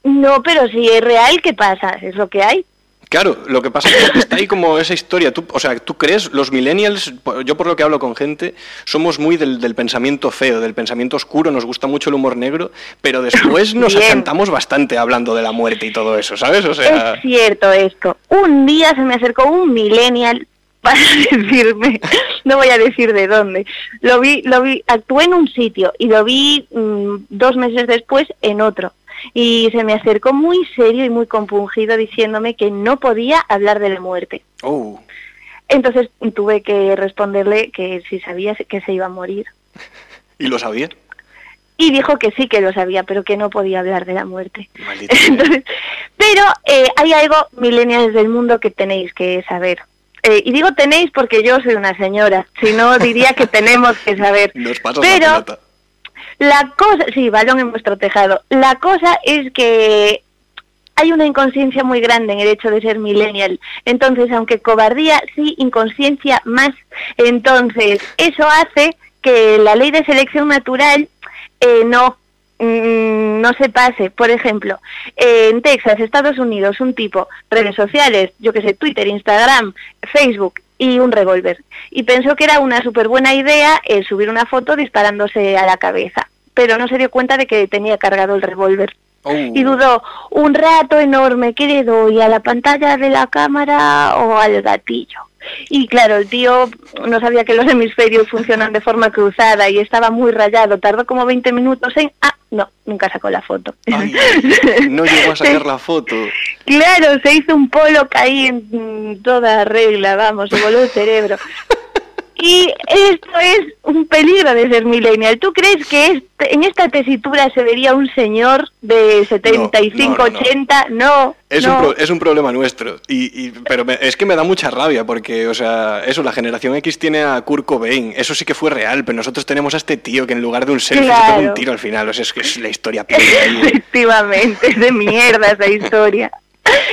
No, pero si es real, ¿qué pasa? Es lo que hay. Claro, lo que pasa es que está ahí como esa historia. Tú, o sea, tú crees, los millennials, yo por lo que hablo con gente, somos muy del, del pensamiento feo, del pensamiento oscuro, nos gusta mucho el humor negro, pero después nos Bien. acantamos bastante hablando de la muerte y todo eso, ¿sabes? O sea, Es cierto esto. Un día se me acercó un millennial para decirme, no voy a decir de dónde, lo vi, lo vi, actué en un sitio y lo vi mm, dos meses después en otro. Y se me acercó muy serio y muy compungido diciéndome que no podía hablar de la muerte. oh, Entonces tuve que responderle que si sabía que se iba a morir. ¿y lo sabía? Y dijo que sí que lo sabía, pero que no podía hablar de la muerte. Entonces, pero eh, hay algo, millennials del mundo, que tenéis que saber. Eh, y digo tenéis porque yo soy una señora, si no diría que tenemos que saber. Nos Pero- la. La cosa, sí, balón en vuestro tejado. La cosa es que hay una inconsciencia muy grande en el hecho de ser millennial. Entonces, aunque cobardía, sí, inconsciencia más. Entonces, eso hace que la ley de selección natural eh, no mm, no se pase. Por ejemplo, en Texas, Estados Unidos, un tipo, redes sociales, yo que sé, Twitter, Instagram, Facebook y un revólver. Y pensó que era una súper buena idea el subir una foto disparándose a la cabeza, pero no se dio cuenta de que tenía cargado el revólver. Oh. Y dudó un rato enorme, ¿qué le doy? ¿A la pantalla de la cámara o al gatillo? Y claro, el tío no sabía que los hemisferios funcionan de forma cruzada y estaba muy rayado. Tardó como 20 minutos en... Ah, no, nunca sacó la foto. Ay, no llegó a sacar la foto. Claro, se hizo un polo ahí en toda regla, vamos, se voló el cerebro. Y esto es un peligro de ser millennial. ¿Tú crees que este- en esta tesitura se vería un señor de 75, no, no, no. 80? No, Es, un pro- es un problema nuestro. Y, y- pero me- es que me da mucha rabia porque, o sea, eso, la generación X tiene a Kurt Cobain. Eso sí que fue real, pero nosotros tenemos a este tío que en lugar de un selfie se pega Claro. un tiro al final. O sea, es que es la historia. Efectivamente, es de mierda esa historia.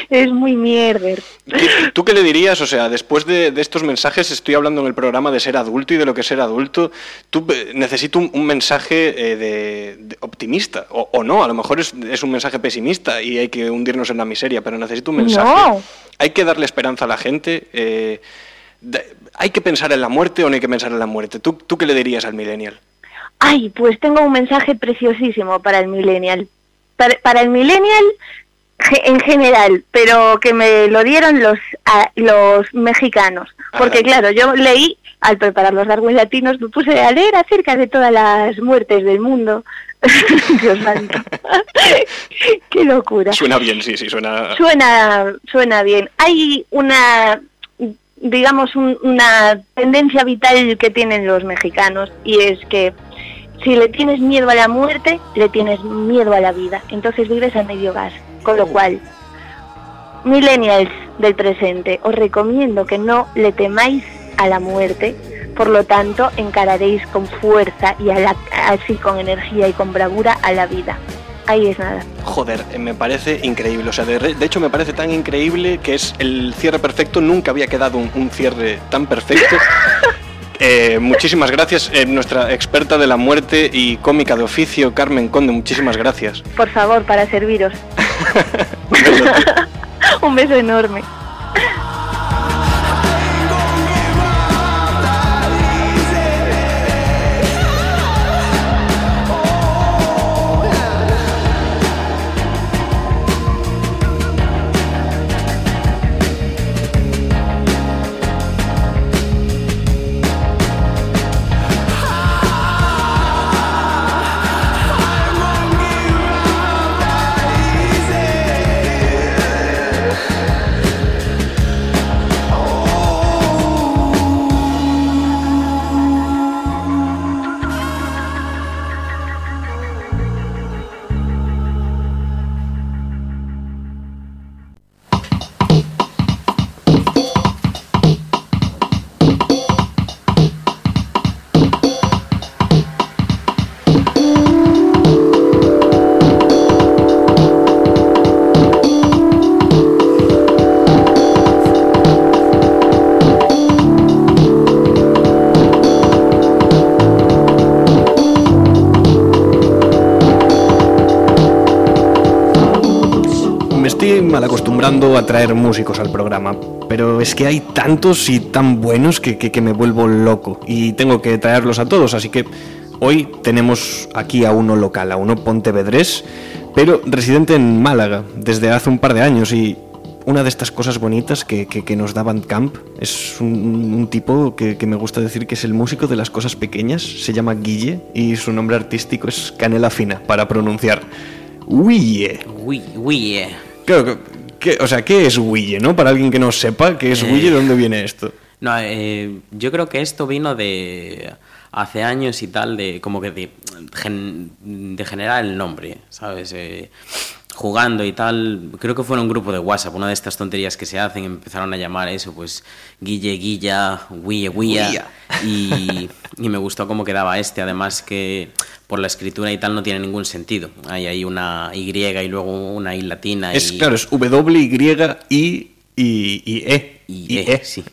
Es muy mierder. ¿Qué- ¿Tú qué le dirías? O sea, después de, de estos mensajes, estoy hablando en el programa de ser adulto y de lo que es ser adulto. Tú eh, necesito un, un mensaje eh, de, de optimista, o, o no, a lo mejor es, es un mensaje pesimista y hay que hundirnos en la miseria, pero necesito un mensaje. No. Hay que darle esperanza a la gente. eh, de- ¿Hay que pensar en la muerte o no hay que pensar en la muerte? ¿Tú, tú qué le dirías al millennial? Ay, pues tengo un mensaje preciosísimo para el millennial. Para, para el millennial en general, pero que me lo dieron los, a- los mexicanos. Porque Ajá. claro, yo leí, al preparar los Darwin latinos, me puse a leer acerca de todas las muertes del mundo. Dios santo. Qué locura. Suena bien, sí, sí, suena... Suena, suena bien. Hay una, digamos, un- una tendencia vital que tienen los mexicanos y es que si le tienes miedo a la muerte, le tienes miedo a la vida. Entonces vives a medio gas. Con lo cual, millennials del presente, os recomiendo que no le temáis a la muerte Por lo tanto, encararéis con fuerza y a la- así con energía y con bravura a la vida. Ahí es nada. Joder, eh, me parece increíble. O sea, de, hecho me parece tan increíble que es el cierre perfecto. Nunca había quedado un, un cierre tan perfecto. Eh, muchísimas gracias, eh, nuestra experta de la muerte y cómica de oficio, Carmen Conde. Muchísimas gracias. Por favor, para serviros. Un beso, tío. Un beso enorme. Acostumbrando a traer músicos al programa, pero es que hay tantos y tan buenos que, que- que me vuelvo loco y tengo que traerlos a todos, así que hoy tenemos aquí a uno local, a uno pontevedrés, pero residente en Málaga desde hace un par de años y una de estas cosas bonitas que, que- que nos da Bandcamp es un, un tipo que, que me gusta decir que es el músico de las cosas pequeñas, se llama Guille y su nombre artístico es Canela Fina para pronunciar. Claro, que- o sea, ¿qué es Guille, no? Para alguien que no sepa qué es Eh. Guille, ¿de dónde viene esto? No, eh, yo creo que esto vino de hace años y tal, de como que de, de generar el nombre, ¿sabes? Eh, jugando y tal, creo que fue en un grupo de WhatsApp, una de estas tonterías que se hacen, empezaron a llamar eso, pues Guille, Guilla, Guille, Guilla, y, y me gustó cómo quedaba este, además que por la escritura y tal no tiene ningún sentido, hay ahí una Y y luego una I latina. Es, y, claro, es W, Y, I y, y E. y E, sí.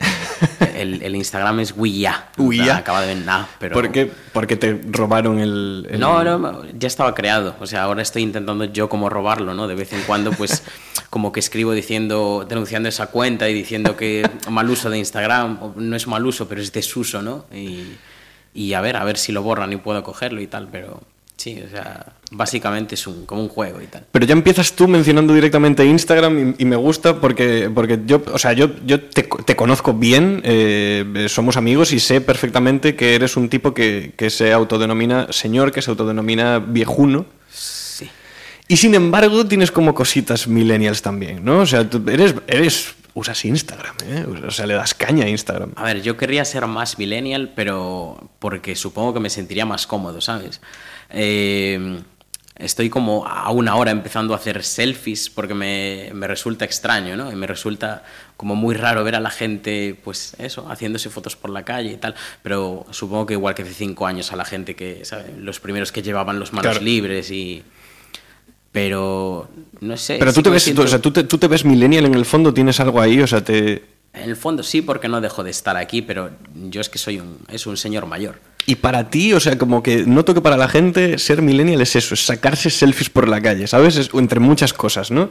El, el Instagram es Guilla. Guilla. Acaba de ver nada, pero... ¿Por qué? Porque te robaron el... el- No, no, ya estaba creado. O sea, ahora estoy intentando yo como robarlo, ¿no? De vez en cuando, pues, como que escribo diciendo, denunciando esa cuenta y diciendo que mal uso de Instagram, no es mal uso, pero es desuso, ¿no? Y, y a ver, a ver si lo borran y puedo cogerlo y tal, pero sí, o sea, básicamente es un, como un juego y tal. Pero ya empiezas tú mencionando directamente Instagram y, y me gusta porque, porque yo, o sea, yo, yo te, te conozco bien, eh, somos amigos y sé perfectamente que eres un tipo que, que se autodenomina señor, que se autodenomina viejuno. Sí. Y sin embargo tienes como cositas millennials también, ¿no? O sea, tú eres, eres, usas Instagram, ¿eh? O sea, le das caña a Instagram. A ver, yo querría ser más millennial, pero porque supongo que me sentiría más cómodo, ¿sabes? Eh, estoy como a una hora empezando a hacer selfies porque me, me resulta extraño, ¿no? Y me resulta como muy raro ver a la gente, pues eso, haciéndose fotos por la calle y tal. Pero supongo que igual que hace cinco años a la gente que, ¿sabes? Los primeros que llevaban los manos Claro. libres y... Pero, no sé. Pero sí tú te ves, siento- o sea, tú te, tú te ves millennial en el fondo, tienes algo ahí, o sea, te... En el fondo sí, porque no dejo de estar aquí, pero yo es que soy un, es un señor mayor. Y para ti, o sea, como que noto que para la gente ser millennial es eso, es sacarse selfies por la calle, ¿sabes? Es entre muchas cosas, ¿no?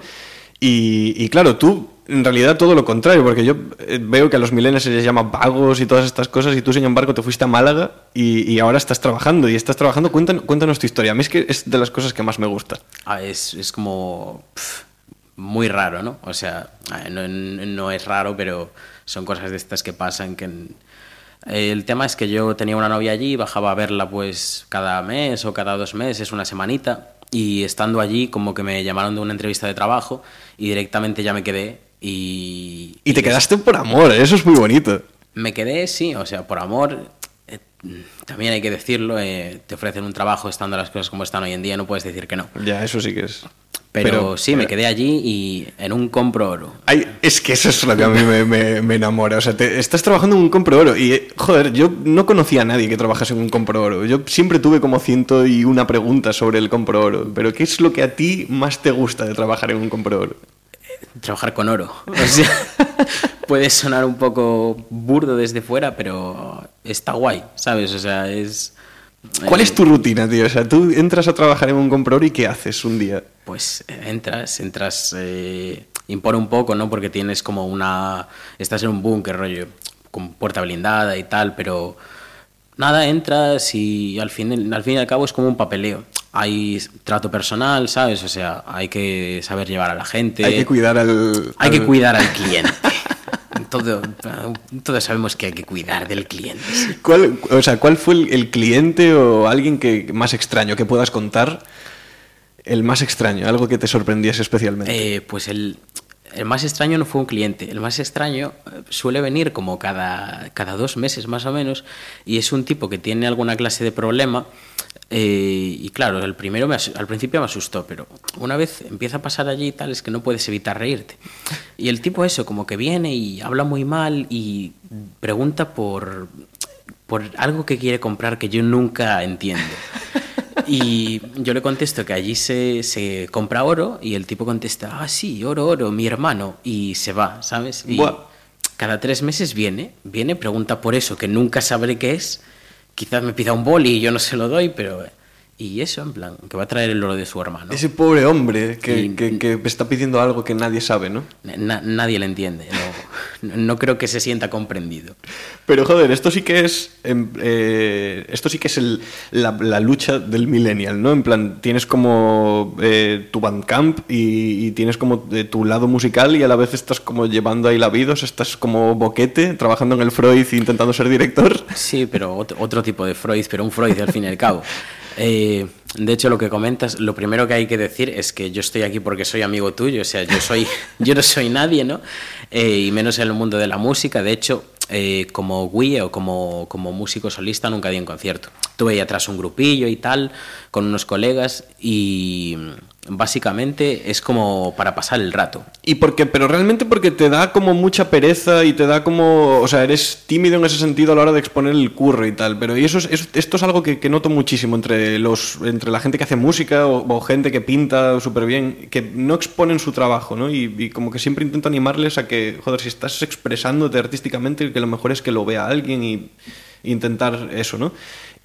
Y, y claro, tú en realidad todo lo contrario, porque yo eh, veo que a los millennials se les llama vagos y todas estas cosas, y tú, sin embargo, te fuiste a Málaga y, y ahora estás trabajando, y estás trabajando, cuéntanos, cuéntanos tu historia. A mí es que es de las cosas que más me gusta. Ah, es, es como muy raro, ¿no? O sea, no, no es raro, pero son cosas de estas que pasan que... El tema es que yo tenía una novia allí, bajaba a verla pues cada mes o cada dos meses, una semanita, y estando allí como que me llamaron de una entrevista de trabajo y directamente ya me quedé y... Y te quedaste por amor, eso es muy bonito. Me quedé, sí, o sea, por amor, eh, también hay que decirlo, eh, te ofrecen un trabajo estando las cosas como están hoy en día, no puedes decir que no. Ya, eso sí que es. Pero, Pero- sí, me quedé allí y en un compro oro. Ay, es que eso es lo que a mí me, me- me enamora. O sea, te- estás trabajando en un compro oro y, eh, joder, yo no conocía a nadie que trabajase en un compro oro. Yo siempre tuve como ciento y una preguntas sobre el compro oro. Pero ¿qué es lo que a ti más te gusta de trabajar en un compro oro? Trabajar con oro. O sea, puede sonar un poco burdo desde fuera, pero está guay, ¿sabes? O sea, es... ¿Cuál eh, es tu rutina, tío? O sea, tú entras a trabajar en un compro oro y ¿qué haces un día? Pues eh, entras, entras, eh, impone un poco, ¿no? Porque tienes como una... Estás en un búnker, rollo, con puerta blindada y tal, pero nada, entras y al fin, al fin y al cabo es como un papeleo. Hay trato personal, ¿sabes? O sea, hay que saber llevar a la gente. Hay que cuidar al... Hay que cuidar al cliente. Todo, todos sabemos que hay que cuidar del cliente. sí. ¿Cuál, o sea, ¿cuál fue el, el cliente o alguien que más extraño que puedas contar? El más extraño, algo que te sorprendiese especialmente. Eh, pues el, el más extraño no fue un cliente. El más extraño eh, suele venir como cada, cada dos meses más o menos y es un tipo que tiene alguna clase de problema. Eh, y claro, el primero me al principio me asustó, pero una vez empieza a pasar allí y tal, es que no puedes evitar reírte. Y el tipo eso, como que viene y habla muy mal y pregunta por, por algo que quiere comprar que yo nunca entiendo. Y yo le contesto que allí se, se compra oro y el tipo contesta, ah, sí, oro, oro, mi hermano, y se va, ¿sabes? Y Buah. cada tres meses viene, viene, pregunta por eso, que nunca sabré qué es, quizás me pida un boli y yo no se lo doy, pero... Y eso, en plan, que va a traer el oro de su hermano. Ese pobre hombre que, Y- que- que está pidiendo algo que nadie sabe, ¿no? Na- nadie le entiende, no, no creo que se sienta comprendido. Pero joder, esto sí que es. em, eh, esto sí que es el- la, la lucha del millennial, ¿no? En plan, tienes como eh, tu bandcamp y, y tienes como eh, tu lado musical y a la vez estás como llevando ahí la vidos, estás como boquete, trabajando en el Freud intentando ser director. Sí, pero otro, otro tipo de Freud, pero un Freud al fin y al cabo. Eh, de hecho, lo que comentas, lo primero que hay que decir es que yo estoy aquí porque soy amigo tuyo, o sea, yo, soy, yo no soy nadie, ¿no? Eh, y menos en el mundo de la música. De hecho, eh, como Wii o como, como músico solista nunca di un concierto. Tuve ahí atrás un grupillo y tal, con unos colegas, y básicamente es como para pasar el rato. Y porque, pero realmente porque te da como mucha pereza y te da como, o sea, eres tímido en ese sentido a la hora de exponer el curro y tal. Pero y eso es, es- esto es algo que, noto muchísimo entre los, entre la gente que hace música o, gente que pinta súper bien, que no exponen su trabajo, ¿no? Y, y como que siempre intento animarles a que, joder, si estás expresándote artísticamente, que lo mejor es que lo vea alguien y intentar eso, ¿no?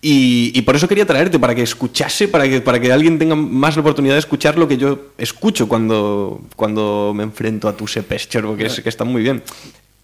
Y, y por eso quería traerte, para que escuchase, para que, para que alguien tenga más la oportunidad de escuchar lo que yo escucho cuando, cuando me enfrento a tu Sepescher, porque es, que está muy bien.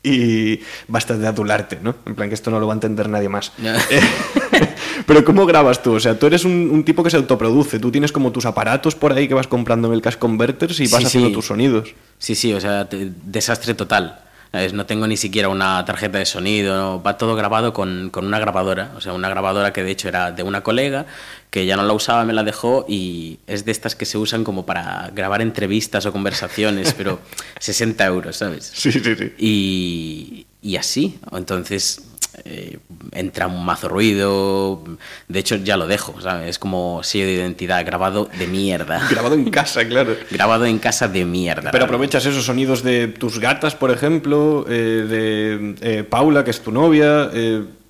Y basta de adularte, ¿no? En plan que esto no lo va a entender nadie más. Pero ¿cómo grabas tú? O sea, tú eres un, un tipo que se autoproduce, tú tienes como tus aparatos por ahí que vas comprando en el Cash Converters y vas Sí, haciendo sí. tus sonidos. Sí, sí, o sea, te- desastre total. ¿Sabes? No tengo ni siquiera una tarjeta de sonido, no, va todo grabado con, con una grabadora, o sea, una grabadora que de hecho era de una colega, que ya no la usaba, me la dejó y es de estas que se usan como para grabar entrevistas o conversaciones, pero 60 euros, ¿sabes? Sí, sí, sí. Y, y así, entonces eh, entra un mazo ruido, de hecho ya lo dejo, ¿sabes? Es como sello de identidad grabado de mierda. Grabado en casa, claro. grabado en casa de mierda. Pero aprovechas esos sonidos de tus gatas, por ejemplo, eh, de eh, Paula, que es tu novia.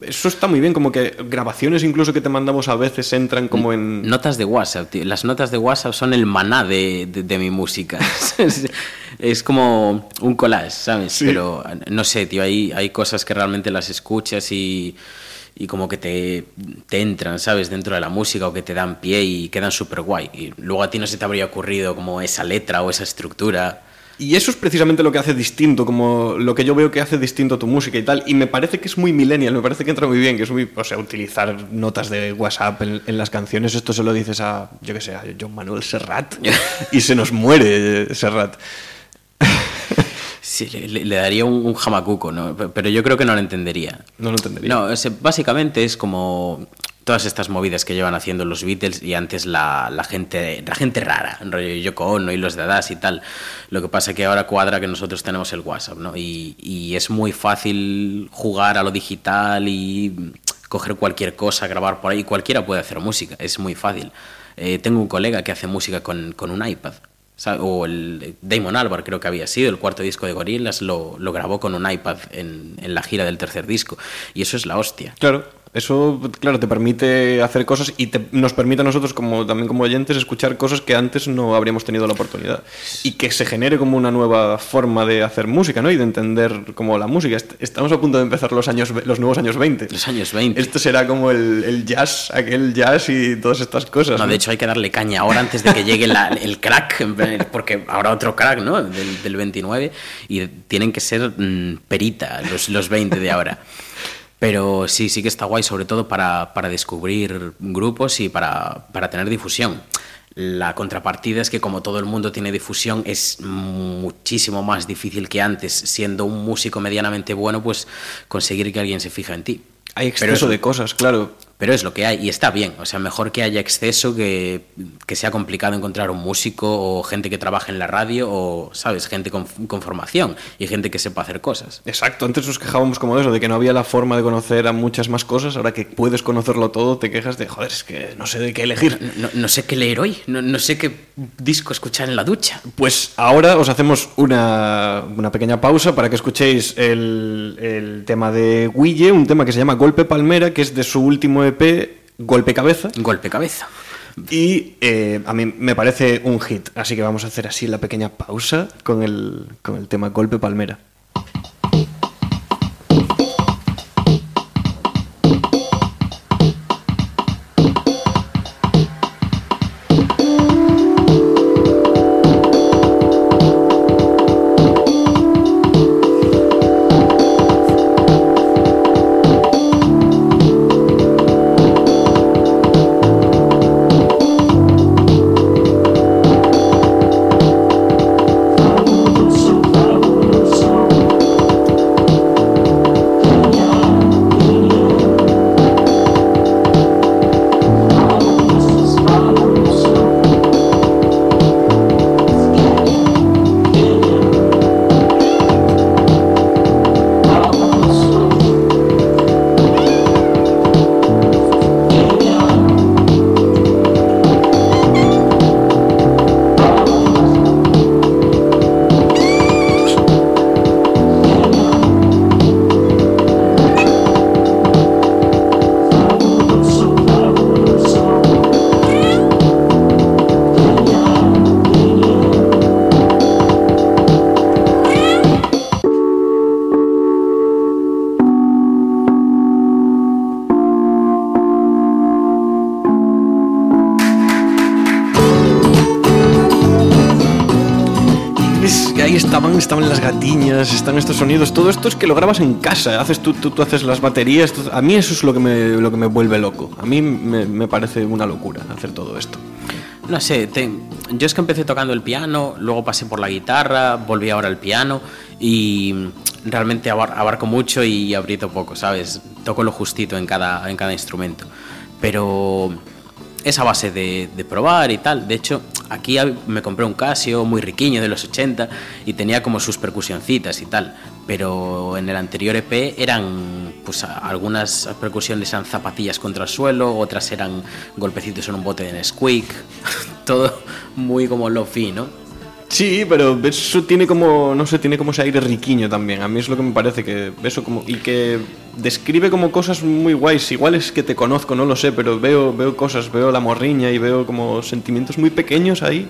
eso está muy bien, como que grabaciones incluso que te mandamos a veces entran como en... Notas de WhatsApp, tío. Las notas de WhatsApp son el maná de, de- de mi música. es, como un collage, ¿sabes? Pero no sé, tío, hay, hay cosas que realmente las escuchas y, y como que te, te entran, ¿sabes? Dentro de la música o que te dan pie y quedan súper guay. Y luego a ti no se te habría ocurrido como esa letra o esa estructura. Y eso es precisamente lo que hace distinto, como lo que yo veo que hace distinto tu música y tal. Y me parece que es muy millennial, me parece que entra muy bien, que es muy, o sea, utilizar notas de WhatsApp en, en las canciones. Esto se lo dices a, yo qué sé, a John Manuel Serrat y se nos muere Serrat. Sí, le, le- daría un, un jamacuco, ¿no? Pe- Pero yo creo que no lo entendería. No lo entendería. No, es- básicamente es como todas estas movidas que llevan haciendo los Beatles y antes la, la gente la gente rara, rollo Yoko Ono y los de Adas y tal. Lo que pasa que ahora cuadra que nosotros tenemos el WhatsApp, ¿no? Y, y es muy fácil jugar a lo digital y coger cualquier cosa, grabar por ahí. Cualquiera puede hacer música, es muy fácil. Eh, tengo un colega que hace música con, con un iPad. O el Damon Albarn creo que había sido, el cuarto disco de Gorillaz, lo, lo grabó con un iPad en, en la gira del tercer disco. Y eso es la hostia. Claro, eso, claro, te permite hacer cosas y te- nos permite a nosotros, como también como oyentes, escuchar cosas que antes no habríamos tenido la oportunidad. Y que se genere como una nueva forma de hacer música, ¿no? Y de entender como la música. Est- Estamos a punto de empezar los, años, los nuevos años 20. Los años 20. Esto será como el, el jazz, aquel jazz y todas estas cosas. No, de hecho hay que darle caña ahora antes de que llegue la- el crack, porque habrá otro crack, ¿no? Del, del 29 y tienen que ser mm, perita los, los 20 de ahora. Pero sí, sí que está guay, sobre todo para, para descubrir grupos y para, para tener difusión. La contrapartida es que como todo el mundo tiene difusión, es muchísimo más difícil que antes, siendo un músico medianamente bueno, pues conseguir que alguien se fije en ti. Hay Pero exceso eso- de cosas, claro. Pero es lo que hay y está bien. O sea, mejor que haya exceso que, que sea complicado encontrar un músico o gente que trabaje en la radio o, ¿sabes? Gente con, con formación y gente que sepa hacer cosas. Exacto, antes nos quejábamos como de eso, de que no había la forma de conocer a muchas más cosas, ahora que puedes conocerlo todo, te quejas de, joder, es que no sé de qué elegir. No, no sé qué leer hoy, no, no sé qué disco escuchar en la ducha. Pues ahora os hacemos una, una pequeña pausa para que escuchéis el, el tema de Guille, un tema que se llama Golpe Palmera, que es de su último Golpe Cabeza. Golpe Cabeza. Y eh, a mí me parece un hit, así que vamos a hacer así la pequeña pausa con el, con el tema Golpe Palmera. Están estos sonidos, todo esto es que lo grabas en casa, haces tú, tú, tú haces las baterías, tú- a mí eso es lo que me, lo que me vuelve loco, a mí me, me parece una locura hacer todo esto. No sé, te- yo es que empecé tocando el piano, luego pasé por la guitarra, volví ahora al piano y realmente abar- abarco mucho y aprieto poco, ¿sabes? Toco lo justito en cada, en cada instrumento. Pero es a base de, de probar y tal. De hecho, aquí me compré un Casio muy riquiño de los 80 y tenía como sus percusioncitas y tal. Pero en el anterior EP eran, pues algunas percusiones eran zapatillas contra el suelo, otras eran golpecitos en un bote de Nesquik. Todo muy como lo-fi, ¿no? Sí, pero eso tiene como, no sé, tiene como ese aire riquiño también. A mí es lo que me parece que eso como y que describe como cosas muy guays. Igual es que te conozco, no lo sé, pero veo veo cosas, veo la morriña y veo como sentimientos muy pequeños ahí.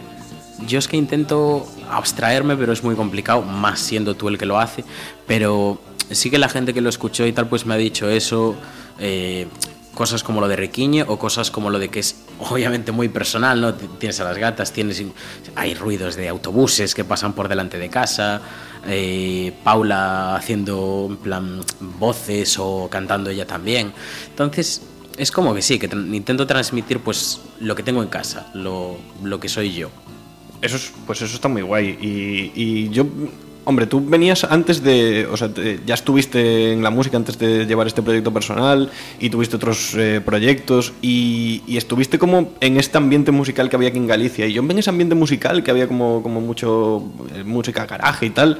Yo es que intento abstraerme, pero es muy complicado, más siendo tú el que lo hace. Pero sí que la gente que lo escuchó y tal, pues me ha dicho eso. eh, cosas como lo de Requiño o cosas como lo de que es obviamente muy personal, ¿no? Tienes a las gatas, tienes hay ruidos de autobuses que pasan por delante de casa, eh, Paula haciendo en plan voces o cantando ella también. Entonces, es como que sí, que intento transmitir pues lo que tengo en casa, lo, lo que soy yo. Eso es, pues eso está muy guay. Y, y yo, hombre, tú venías antes de, o sea, te- ya estuviste en la música antes de llevar este proyecto personal y tuviste otros eh, proyectos y, y estuviste como en este ambiente musical que había aquí en Galicia. Y yo en ese ambiente musical que había como, como mucho eh, música garaje y tal.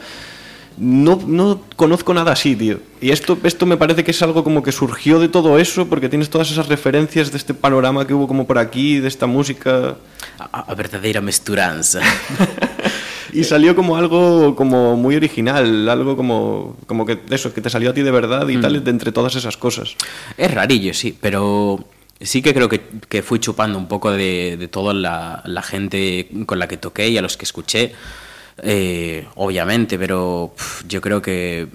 No, no conozco nada así, tío. Y esto, esto me parece que es algo como que surgió de todo eso, porque tienes todas esas referencias de este panorama que hubo como por aquí, de esta música. a, a verdadeira mesturanza. Y salió como algo como muy original, algo como, como que eso, que te salió a ti de verdad y Mm. tal, de entre todas esas cosas. Es rarillo, sí, pero sí que creo que, que fui chupando un poco de, de toda la, la gente con la que toqué y a los que escuché, eh, obviamente, pero pf, yo creo que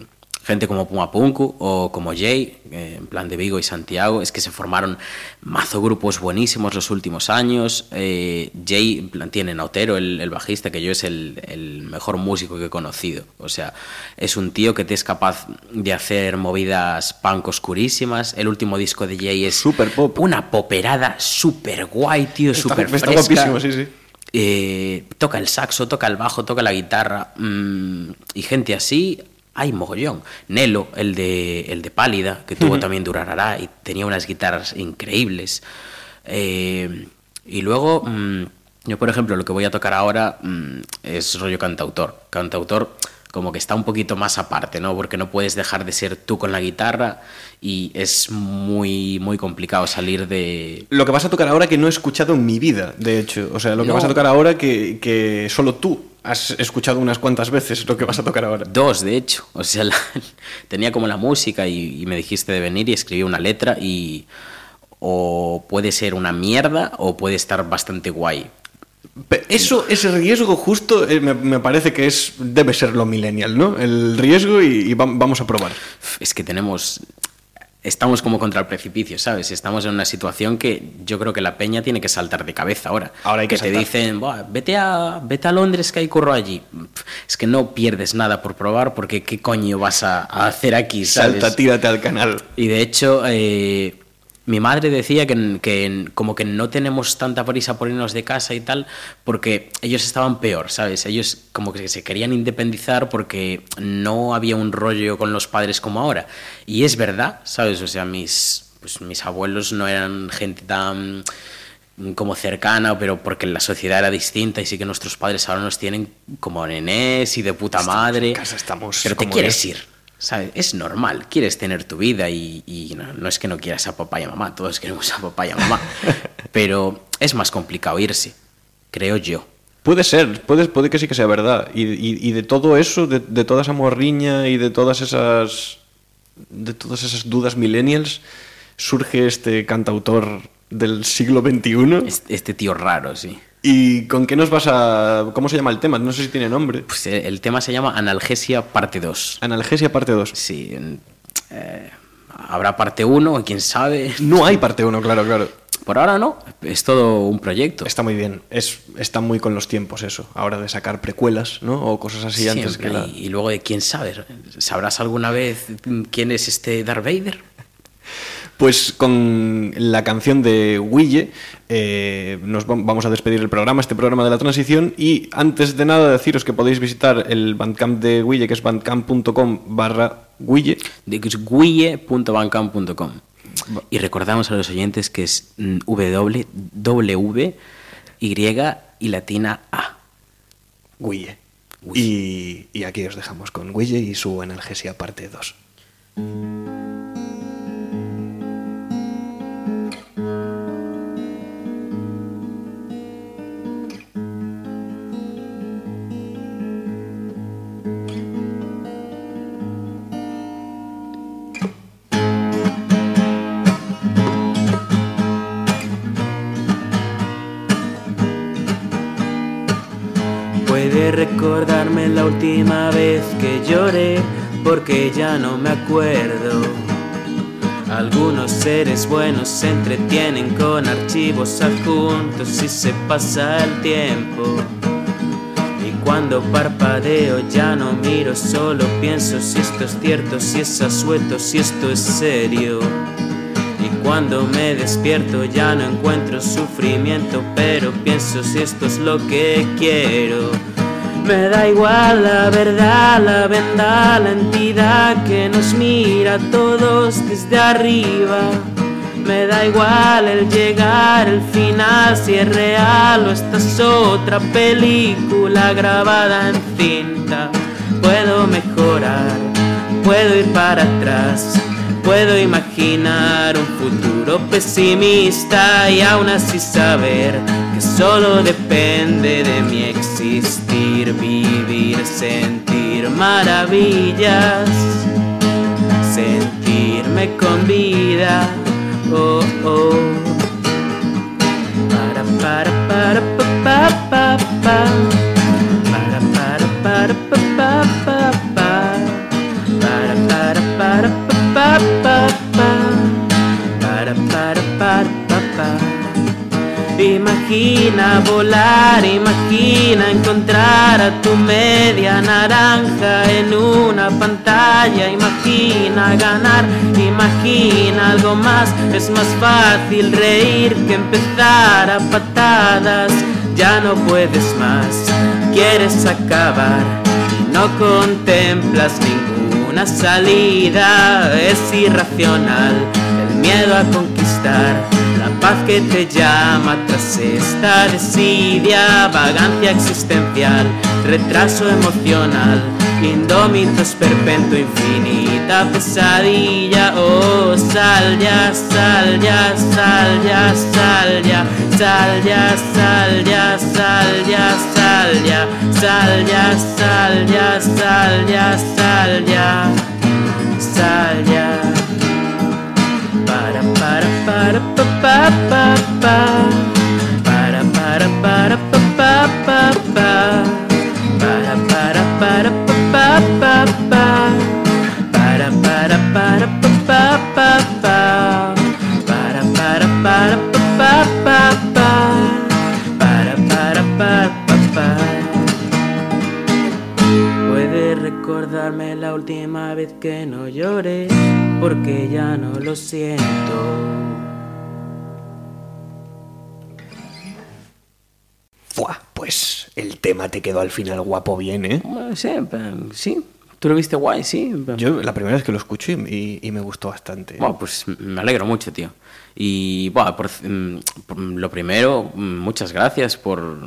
gente como Puma Punku o como Jay, eh, en plan de Vigo y Santiago, es que se formaron mazo grupos buenísimos los últimos años. Eh, Jay en plan, tiene Nautero, el, el bajista, que yo es el, el mejor músico que he conocido. O sea, es un tío que te es capaz de hacer movidas punk oscurísimas. El último disco de Jay es Super pop. una poperada super guay, tío, Está- super está fresca. guapísimo, sí, sí. Eh, toca el saxo, toca el bajo, toca la guitarra. mm, y gente así, hay mogollón. Nelo, el de, el de Pálida, que tuvo también Durarará y tenía unas guitarras increíbles. Eh, y luego, mm, yo por ejemplo, lo que voy a tocar ahora mm, es rollo cantautor. Cantautor como que está un poquito más aparte, ¿no? Porque no puedes dejar de ser tú con la guitarra y es muy, muy complicado salir de, Lo que vas a tocar ahora que no he escuchado en mi vida, de hecho. O sea, lo que No. vas a tocar ahora que, que solo tú has escuchado unas cuantas veces lo que vas a tocar ahora. Dos, de hecho. O sea, la- tenía como la música y, y me dijiste de venir y escribí una letra y o puede ser una mierda o puede estar bastante guay. Pe- Eso, ese riesgo justo eh, me, me parece que es debe ser lo millennial, ¿no? El riesgo y, y vam- vamos a probar. Es que tenemos... Estamos como contra el precipicio, ¿sabes? Estamos en una situación que yo creo que la peña tiene que saltar de cabeza ahora. Ahora hay que te saltar. dicen, "Buah, vete a, vete a Londres que hay curro allí. Es que no pierdes nada por probar porque qué coño vas a, a hacer aquí, ¿sabes? Salta, tírate al canal. Y de hecho, eh, mi madre decía que, que como que no tenemos tanta prisa por irnos de casa y tal, porque ellos estaban peor, ¿sabes? Ellos como que se querían independizar porque no había un rollo con los padres como ahora. Y es verdad, ¿sabes? O sea, mis, pues, mis abuelos no eran gente tan como cercana, pero porque la sociedad era distinta y sí que nuestros padres ahora nos tienen como nenés y de puta madre. en casa, estamos pero te quieres ir. ¿Sabes? Es normal, quieres tener tu vida y, y no, no es que no quieras a papá y a mamá, todos queremos a papá y a mamá, pero es más complicado irse, creo yo. Puede ser, puede, puede que sí que sea verdad. Y, y- y de todo eso, de, de toda esa morriña y de todas esas. de todas esas dudas millennials, surge este cantautor del siglo XXI. Este, este tío raro, sí. ¿Y con qué nos vas a.? ¿Cómo se llama el tema? No sé si tiene nombre. Pues eh, el tema se llama Analgesia parte 2. Analgesia parte 2. Sí. eh, habrá parte 1, quién sabe. No hay parte 1, claro, claro. Por ahora no, es todo un proyecto. Está muy bien. Es, está muy con los tiempos eso. Ahora de sacar precuelas, ¿no? O cosas así antes que la. y, y luego de quién sabe, ¿sabrás alguna vez quién es este Darth Vader? Pues con la canción de Wille eh, nos vam- vamos a despedir el programa, este programa de la transición y antes de nada deciros que podéis visitar el bandcamp de Wille que es bandcamp.com barra es guille.bancam.com. Y recordamos a los oyentes que es mm, W, W, Y y latina A. Wille. Y, y aquí os dejamos con Wille y su analgesia parte 2. Recordarme la última vez que lloré porque ya no me acuerdo. Algunos seres buenos se entretienen con archivos adjuntos y se pasa el tiempo. Y cuando parpadeo ya no miro, solo pienso si esto es cierto, si es asueto, si esto es serio. Y cuando me despierto ya no encuentro sufrimiento, pero pienso si esto es lo que quiero. Me da igual la verdad, la venda, la entidad que nos mira a todos desde arriba. Me da igual el llegar, el final, si es real o esta es otra película grabada en cinta. Puedo mejorar, puedo ir para atrás, Puedo imaginar un futuro pesimista y aún así saber que solo depende de mi existir, vivir, sentir maravillas, sentirme con vida. Oh, oh. Para, para, para, pa, pa, pa, pa. Imagina volar, imagina encontrar a tu media naranja en una pantalla, imagina ganar, imagina algo más, es más fácil reír que empezar a patadas, ya no puedes más, quieres acabar. No contemplas ninguna salida, es irracional el miedo a conquistar paz que te llama tras esta desidia, vagancia existencial, retraso emocional, indómito esperpento, infinita pesadilla. Oh, sal ya, sal ya, sal ya, sal ya, sal ya, sal ya, sal ya, sal ya, sal ya, sal ya, sal ya, sal ya, sal ya. Para, para, para, pa, pa, pa, pa. Para, para, para, pa, pa, pa, pa. Para, para, para, pa, pa, pa, pa. Para, para, para, pa, pa, pa, pa. Para, para, para, pa, pa, pa, pa. Para, para, para, pa, pa. Puedes recordarme la última vez que no lloré, porque ya no lo siento. El tema te quedó al final guapo bien, ¿eh? Bueno, sí, sí. ¿Tú lo viste guay? Sí. Yo la primera vez que lo escuché y, y me gustó bastante. Bueno, pues me alegro mucho, tío. Y bueno, por, mm, por lo primero, mm, muchas gracias por,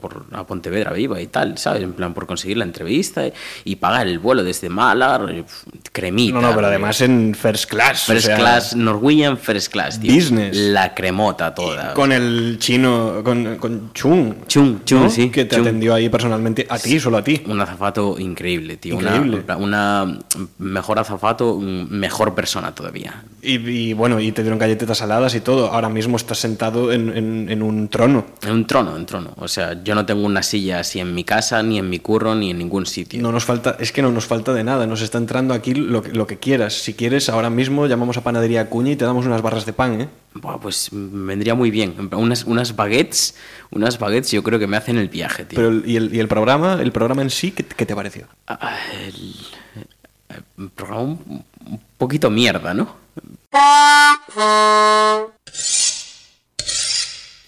por a Pontevedra Viva y tal, ¿sabes? En plan, por conseguir la entrevista y, y pagar el vuelo desde Málaga, cremita. No, no, pero además en first class. o First sea, class, Norwegian First Class, tío. Business. La cremota toda. Con el chino, con, con Chung. Chung, Chung, ¿no? sí. Que te Chung. atendió ahí personalmente, a ti, solo a ti. Un azafato increíble, tío. Una- Increíble. Una, mejor azafato, mejor persona todavía. Y, y, bueno, y te dieron galletitas saladas y todo. Ahora mismo estás sentado en, en- en un trono. En un trono, en trono. O sea, yo no tengo una silla así en mi casa, ni en mi curro, ni en ningún sitio. No nos falta, es que no nos falta de nada. Nos está entrando aquí lo, que- lo que quieras. Si quieres, ahora mismo llamamos a Panadería Acuña y te damos unas barras de pan, ¿eh? Buah, pues mm, vendría muy bien. Unas, unas baguettes, unas baguettes yo creo que me hacen el viaje, tío. Pero y, el, y el programa, el programa en sí, ¿qué, qué te pareció? Ah, el, el programa un, un poquito mierda, ¿no?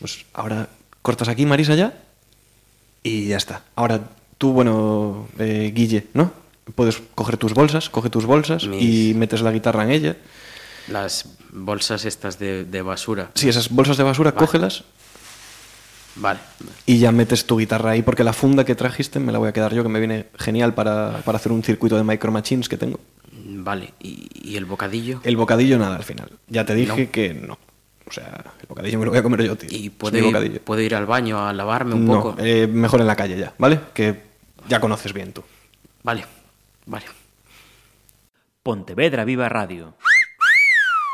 Pues ahora cortas aquí, Marisa, ya. Y ya está. Ahora tú, bueno, eh, Guille, ¿no? Puedes coger tus bolsas, coge tus bolsas y metes la guitarra en ella. Las bolsas estas de, de basura. Sí, esas bolsas de basura, Vale. cógelas Vale. y ya metes tu guitarra ahí, porque la funda que trajiste me la voy a quedar yo, que me viene genial para, para hacer un circuito de micro machines que tengo. Vale. ¿Y, y el bocadillo? El bocadillo nada al final. Ya te dije No. que no. O sea, el bocadillo me lo voy a comer yo, tío. ¿Y puedo ir, bocadillo. puedo ir al baño a lavarme un No, poco? eh, mejor en la calle ya, ¿vale? Que ya conoces bien tú. Vale, vale. Pontevedra Viva Radio.